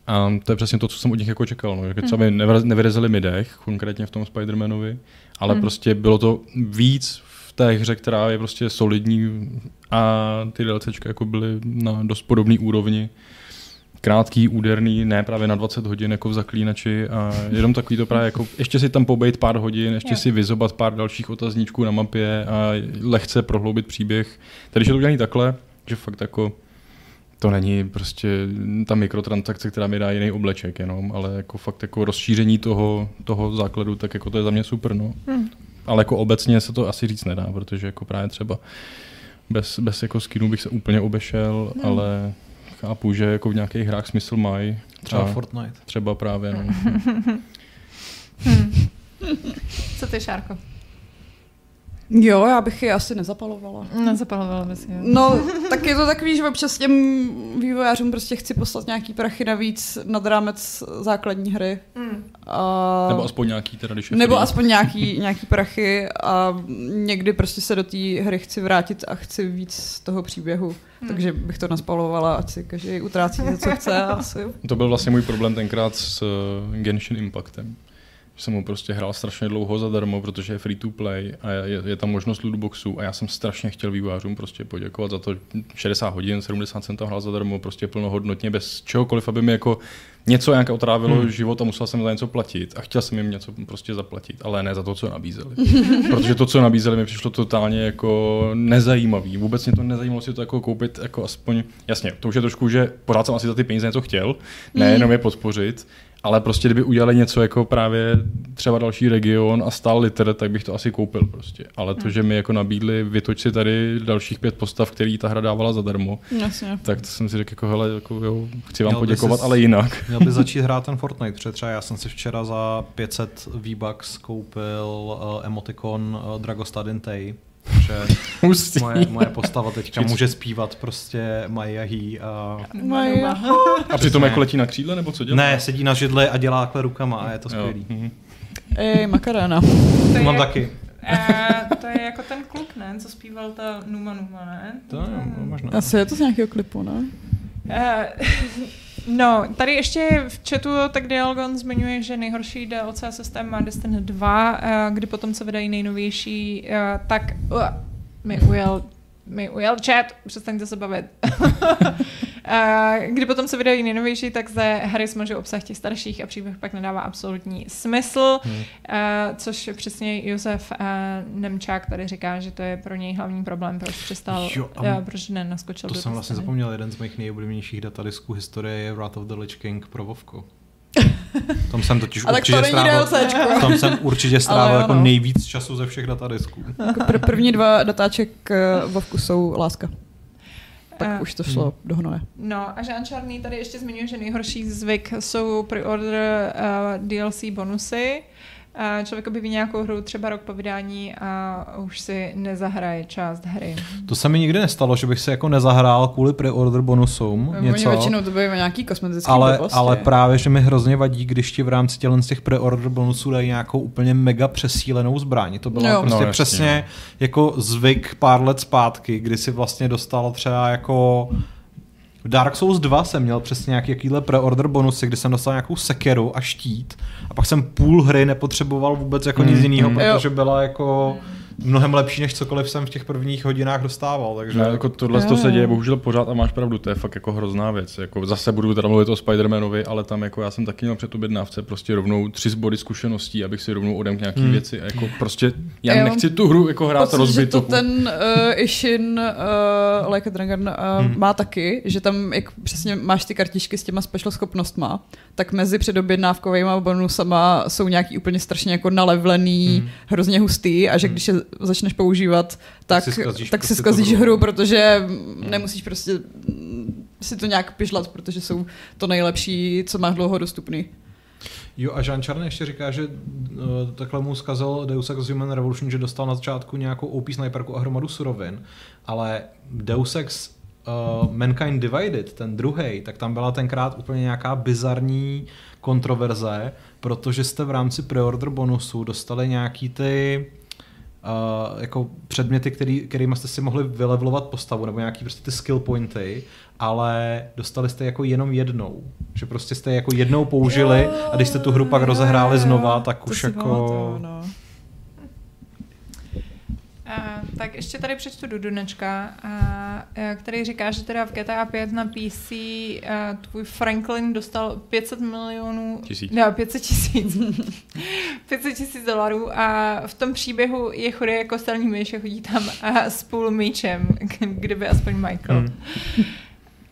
A to je přesně to, co jsem od nich jako čekal. No. Že třeba hmm. nevyrazili mi dech, konkrétně v tom Spider-Manovi, ale hmm. prostě bylo to víc v té hře, která je prostě solidní a ty DLCčka jako byly na dost podobné úrovni. Krátký, úderný, ne právě na 20 hodin jako v zaklínači a jenom takový to právě jako ještě si tam pobejt pár hodin, ještě si vyzobat pár dalších otazníčků na mapě a lehce prohloubit příběh. Tady je to udělané takhle, že fakt jako to není prostě ta mikrotransakce, která mi dá jiný obleček jenom, ale jako fakt jako rozšíření toho, toho základu, tak jako to je za mě super, no. Hmm. Ale jako obecně se to asi říct nedá, protože jako právě třeba bez, bez jako skinu bych se úplně obešel, hmm. ale chápu, že jako v nějakých hrách smysl mají. Třeba Fortnite. Třeba právě, no. hmm. Co ty, Šárko? Jo, já bych je asi nezapalovala. Nezapalovala bys je. No, tak je to takový, že občas těm vývojářům prostě chci poslat nějaký prachy navíc nad rámec základní hry. Mm. A... Nebo aspoň nějaký teda, když je Nebo free. aspoň nějaký, nějaký prachy a někdy prostě se do té hry chci vrátit a chci víc z toho příběhu. Hmm. Takže bych to naspalovala, ať si každý utrácí to, co chce. Asi. To byl vlastně můj problém tenkrát s uh, Genshin Impactem. Jsem ho prostě hrál strašně dlouho zadarmo, protože je free to play a je, je tam možnost lootboxů a já jsem strašně chtěl vývojářům prostě poděkovat za to 60 hodin, 70 jsem tam hrál zadarmo, prostě plnohodnotně, bez čehokoliv, aby mi jako něco nějak otrávilo hmm. život a musel jsem za něco platit a chtěl jsem jim něco prostě zaplatit, ale ne za to, co nabízeli. Protože to, co nabízeli, mi přišlo totálně jako nezajímavý. Vůbec mě to nezajímalo si to jako koupit jako aspoň, jasně, to už je trošku, že pořád jsem asi za ty peníze něco chtěl, nejenom je podpořit, ale prostě kdyby udělali něco jako právě třeba další region a stál liter, tak bych to asi koupil prostě. Ale to, že mi jako nabídli, vytoč si tady dalších pět postav, který ta hra dávala zadarmo, Jasně. tak to jsem si řekl jako hele, jako jo, chci vám Měl poděkovat, ses- ale jinak. Měl by začít hrát ten Fortnite, protože třeba já jsem si včera za 500 V-Bucks koupil uh, emotikon uh, Dragostadin Tay, že Hustý. moje, moje postava teďka může zpívat prostě Maja He a... Maja. A přitom jako letí na křídle, nebo co dělá? Ne, sedí na židli a dělá takhle rukama a je to skvělý. mhm. Ej, makarána. To je, Mám jak- taky. eh, to je jako ten kluk, ne? Co zpíval ta Numa Numa, ne? To jo, no, možná. Asi je to z nějakého klipu, ne? Eh, no, tady ještě v chatu tak Dialgon zmiňuje, že nejhorší DLC systém má Destiny 2, eh, kdy potom se vydají nejnovější, eh, tak uh, mi ujel mi ujel chat, přestaňte se bavit. Eh, Kdy potom se vydají nejnovější, tak zde hry smažou obsah těch starších a příběh pak nedává absolutní smysl, Hmm. eh, což přesně Josef eh, Nemčák tady říká, že to je pro něj hlavní problém, proč přestal, Jo, a eh, proč nenaskočil To jsem vlastně Destiny. zapomněl, jeden z mých nejoblíbenějších datadisků historie je Wrath of the Lich King pro Vovku. Tam jsem totiž A tak určitě to strávil, DLCčko. tam jsem určitě strávil Ale jako ano. nejvíc času ze všech datadisků. Jako pr- první dva datáček uh, Vovku jsou láska. Pak Eh, už to šlo do hnoje. No a Jean Čarný tady ještě zmiňuje, že nejhorší zvyk jsou pre-order uh, DLC bonusy. Uh, člověk objeví nějakou hru třeba rok po vydání a už si nezahraje část hry. To se mi nikdy nestalo, že bych se jako nezahrál kvůli pre-order bonusům Oni něco. většinou to bývají nějaký kosmetický Ale, blbosti. ale právě, že mi hrozně vadí, když ti v rámci tělen z těch pre-order bonusů dají nějakou úplně mega přesílenou zbraň. To bylo Jo. prostě No, jasně, přesně jako zvyk pár let zpátky, kdy si vlastně dostal třeba jako v Dark Souls 2 jsem měl přesně nějaký jakýhle pre-order bonusy, kdy jsem dostal nějakou sekeru a štít a pak jsem půl hry nepotřeboval vůbec jako Mm, nic jiného, mm. protože byla jako mnohem lepší, než cokoliv jsem v těch prvních hodinách dostával. Takže Ne, jako tohle to se děje bohužel pořád a máš pravdu, to je fakt jako hrozná věc. Jako zase budu teda mluvit o Spider-Manovi, ale tam jako já jsem taky měl před objednávce prostě rovnou tři body zkušeností, abych si rovnou odemkl nějaký Hmm. věci. A jako prostě já Jo. nechci tu hru jako hrát Pocit, rozbitou. to ten uh, Ishin uh, Like a Dragon uh, Hmm. hmm. má taky, že tam jak přesně máš ty kartičky s těma special schopnostma, tak mezi předobjednávkovými bonusama jsou nějaký úplně strašně jako nalevlený, Hmm. hmm. hrozně hustý a že když je začneš používat, tak, si zkazíš tak si prostě zkazíš hru. hru, protože nemusíš prostě si to nějak pižlat, protože jsou to nejlepší, co máš dlouho dostupný. Jo a Jean Charny ještě říká, že uh, takhle mu zkazil Deus Ex Human Revolution, že dostal na začátku nějakou OP sniperku a hromadu surovin, ale Deus Ex uh, Mankind Divided, ten druhý, tak tam byla tenkrát úplně nějaká bizarní kontroverze, protože jste v rámci preorder bonusu dostali nějaký ty uh, jako předměty, který, kterými jste si mohli vylevlovat postavu, nebo nějaký prostě ty skill pointy, ale dostali jste jako jenom jednou. Že prostě jste jako jednou použili a když jste tu hru pak rozehráli znova, tak už jako... pamatuju, no. A, tak ještě tady přečtu Dudunečka, a, a, který říká, že teda v GTA 5 na PC a, tvůj Franklin dostal 500 milionů, Tisíc. ne, 500 tisíc, 500 tisíc dolarů a v tom příběhu je chudý jako stelní myš a chodí tam a s půl míčem, kdyby aspoň Michael. Hmm.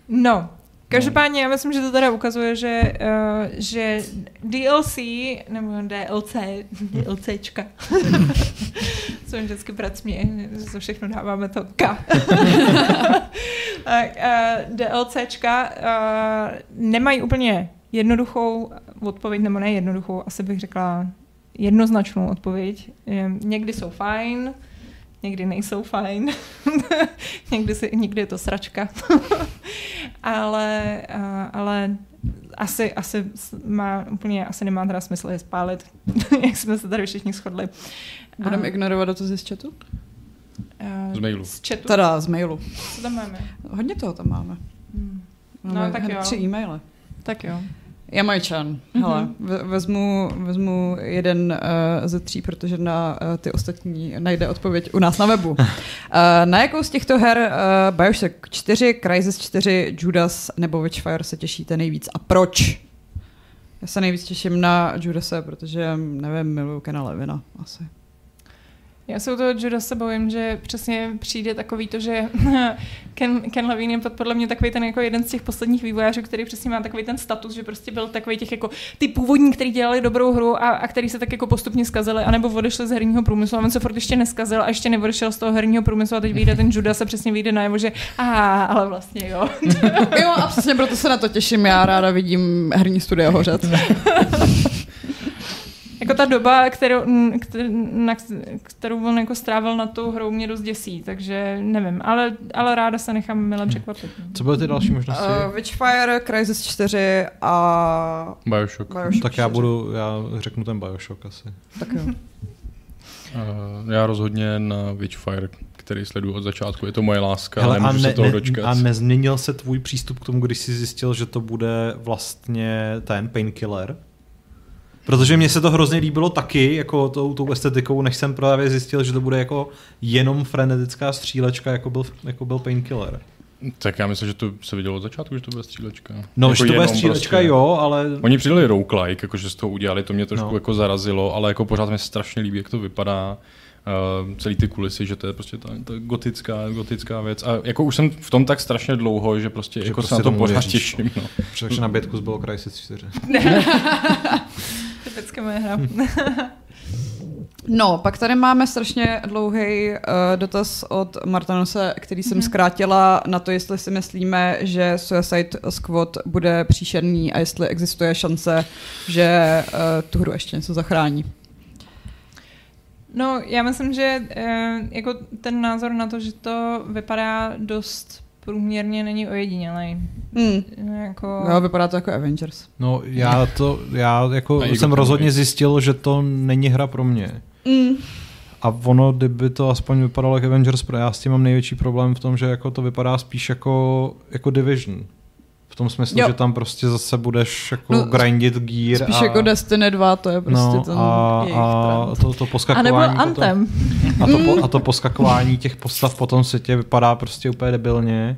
No, každopádně já myslím, že to teda ukazuje, že, uh, že DLC, nebo DLC, DLCčka, co vždycky směje, že to všechno dáváme to K. Uh, DLCčka uh, nemají úplně jednoduchou odpověď, nebo ne jednoduchou, asi bych řekla jednoznačnou odpověď. Eh, Někdy jsou fajn, někdy nejsou fajn, někdy, si, někdy je to sračka, ale, ale asi, asi má úplně, asi nemá teda smysl je spálit, jak jsme se tady všichni shodli. Budeme ignorovat dotazy z chatu? Z mailu. Z chatu? Teda z mailu. Co tam máme? Hodně toho tam máme. Hmm. Máme no, tak jo. tři e-maily. Tak jo. Jamajčan. Mm-hmm. Vezmu, vezmu jeden uh, ze tří, protože na uh, ty ostatní najde odpověď u nás na webu. Uh, na jakou z těchto her uh, Bioshock 4, Crysis 4, Judas nebo Witchfire se těšíte nejvíc a proč? Já se nejvíc těším na Judase, protože, nevím, miluju Kena Levina asi. Já se u toho Juda se bojím, že přesně přijde takový to, že Ken, Ken Levine je podle mě takový ten jako jeden z těch posledních vývojářů, který přesně má takový ten status, že prostě byl takový těch jako ty původní, kteří dělali dobrou hru a, a který se tak jako postupně skazili, anebo odešli z herního průmyslu a on se furt ještě neskazil a ještě neodešel z toho herního průmyslu a teď vyjde ten Juda se přesně vyjde najevo, že a ale vlastně jo. jo a přesně proto se na to těším, já ráda vidím herní studia hořet. Jako ta doba, kterou, kterou, na, kterou on jako strávil na tu hrou, mě dost děsí, takže nevím, ale, ale ráda se nechám milé překvapit. Co byly ty další možnosti? Uh, Witchfire, Crysis 4 a... Bioshock. Bioshock tak 4. já budu, já řeknu ten Bioshock asi. Tak jo. Uh, já rozhodně na Witchfire, který sleduju od začátku, je to moje láska, Hele, ale a, ne, se toho dočkat. a nezměnil se tvůj přístup k tomu, když jsi zjistil, že to bude vlastně ten Painkiller? Protože mně se to hrozně líbilo taky, jako tou, tou estetikou, než jsem právě zjistil, že to bude jako jenom frenetická střílečka, jako byl, jako byl Painkiller. Tak já myslím, že to se vidělo od začátku, že to bude střílečka. No, jako že to bude střílečka, prostě. jo, ale... Oni přidali roguelike, jakože z toho udělali, to mě trošku no. jako zarazilo, ale jako pořád mi strašně líbí, jak to vypadá. Uh, celý ty kulisy, že to je prostě ta, ta gotická, gotická věc. A jako už jsem v tom tak strašně dlouho, že prostě, že jako prostě se na to pořád těším. No. Protože na Bětku bylo Crysis 4. Typicky moje hra. No, pak tady máme strašně dlouhý uh, dotaz od Martanose, který jsem mm-hmm. zkrátila na to, jestli si myslíme, že Suicide Squad bude příšerný a jestli existuje šance, že uh, tu hru ještě něco zachrání. No, já myslím, že uh, jako ten názor na to, že to vypadá dost průměrně není ojedinělý. Hmm. Jako... Jo, vypadá to jako Avengers. No, já to, já jako jsem rozhodně zjistil, že to není hra pro mě. Hmm. A ono, kdyby to aspoň vypadalo jako Avengers, já s tím mám největší problém v tom, že jako to vypadá spíš jako, jako Division. V tom smyslu, jo. že tam prostě zase budeš jako no, grindit gear. Spíš a, jako Destiny 2, to je prostě no, ten a, a to, to poskakování. A nebo Anthem. Potom, a, to, a to poskakování těch postav po tom světě vypadá prostě úplně debilně.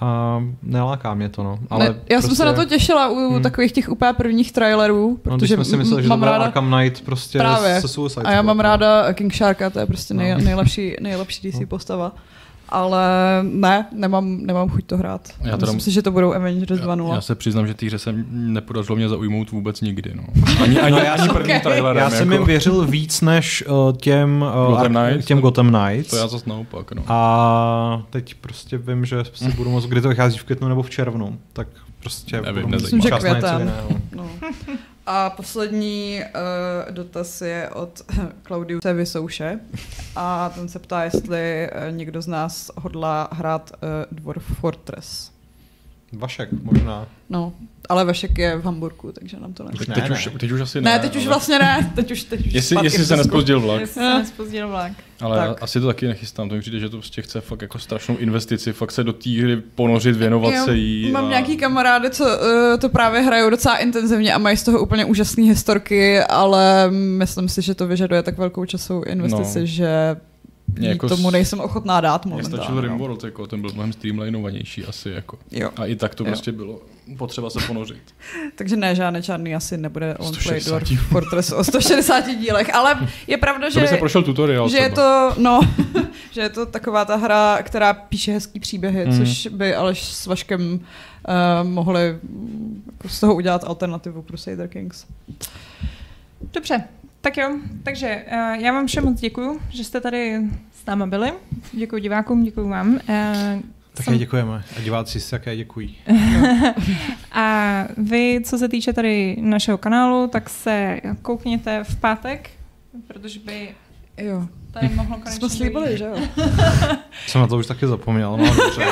A neláká mě to, no. Ale ne, já prostě... jsem se na prostě- to těšila u hmm. takových těch úplně prvních trailerů, no, protože no, jsme si mysleli, že mám ráda... Arkham Knight prostě Právě. se Suicide A já mám ráda King Sharka, to je prostě nej, no. nejlepší, nejlepší DC no. postava ale ne, nemám, nemám chuť to hrát. Já teda, Myslím si, že to budou Avengers 2.0. Já, já se přiznám, že týře se nepodařilo mě zaujmout vůbec nikdy. No. Ani, ani, no, já ani první okay. trailerem. Já jsem jako... jim věřil víc než uh, těm, uh, Gotham Knights, těm Gotham Knights. To já zase naopak. No. A teď prostě vím, že si budu moc, kdy to vychází v květnu nebo v červnu, tak prostě Nevím, Myslím, že květen. No. A poslední uh, dotaz je od Claudiu Vysouše a ten se ptá, jestli uh, někdo z nás hodlá hrát uh, Dwarf Fortress. Vašek možná. No, ale Vašek je v Hamburgu, takže nám to ne. Teď, už, teď už asi ne. Ne, teď už ale... vlastně ne. Teď už, teď už jestli, jestli se nespozdil vlak. Jestli se nespozdil vlak. Ale tak. asi to taky nechystám. To mi přijde, že to prostě chce fakt jako strašnou investici, fakt se do té hry ponořit, věnovat Já se jí. Mám a... nějaký kamarády, co uh, to právě hrajou docela intenzivně a mají z toho úplně úžasné historky, ale myslím si, že to vyžaduje tak velkou časovou investici, no. že jako tomu nejsem ochotná dát momentálně. Mě stačil Rimworld, jako, ten byl mnohem streamlinovanější asi. Jako. Jo. A i tak to jo. prostě bylo potřeba se ponořit. Takže ne, žádný čárný asi nebude on play Dwarf Fortress o 160 dílech, ale je pravda, že, to by prošel tutoriál že je to, no, že je to taková ta hra, která píše hezký příběhy, mm. což by Aleš s Vaškem uh, mohli z toho udělat alternativu Crusader Kings. Dobře, tak jo, takže uh, já vám všem moc děkuju, že jste tady s náma byli. Děkuji divákům, děkuji vám. Uh, také jsem... děkujeme a diváci si také děkují. a vy, co se týče tady našeho kanálu, tak se koukněte v pátek, protože by Jo. Tady mohlo konečně Jsme slíbili, že jo? Jsem na to už taky zapomněl, no dobře.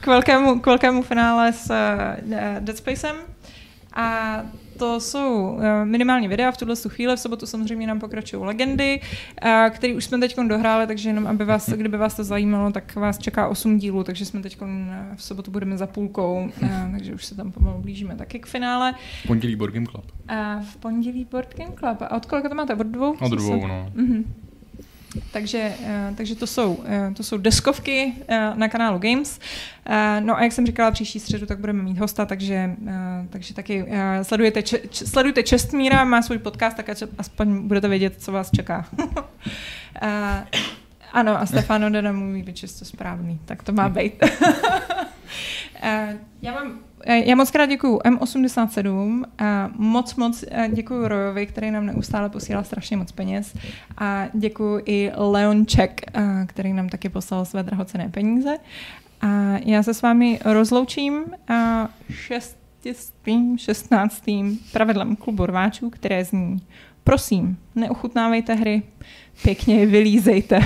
k velkému, k velkému finále s uh, Dead Spacem. A to jsou uh, minimálně videa v tuhle chvíli. V sobotu samozřejmě nám pokračují legendy, uh, které už jsme teď dohráli, takže jenom aby vás, kdyby vás to zajímalo, tak vás čeká 8 dílů, takže jsme teď v sobotu budeme za půlkou, uh, takže už se tam pomalu blížíme taky k finále. V pondělí Board Game Club. Uh, v pondělí Board Game Club. A od kolika to máte? Od dvou? Od dvou, no. Uh-huh. Takže, eh, takže to, jsou, eh, to jsou deskovky eh, na kanálu Games. No a jak jsem říkala, příští středu tak budeme mít hosta, takže, takže taky sledujete, sledujte Čestmíra, má svůj podcast, tak aspoň budete vědět, co vás čeká. Ano, a Stefano Dena mluví by čisto správný, tak to má být. já mám já moc krát děkuju M87 a moc moc děkuju Rojovi, který nám neustále posílá strašně moc peněz a děkuju i Leon Ček, který nám taky poslal své drahocené peníze. A já se s vámi rozloučím a šestým, šestnáctým pravidlem klubu rváčů, které zní Prosím, neuchutnávejte hry, pěkně je vylízejte.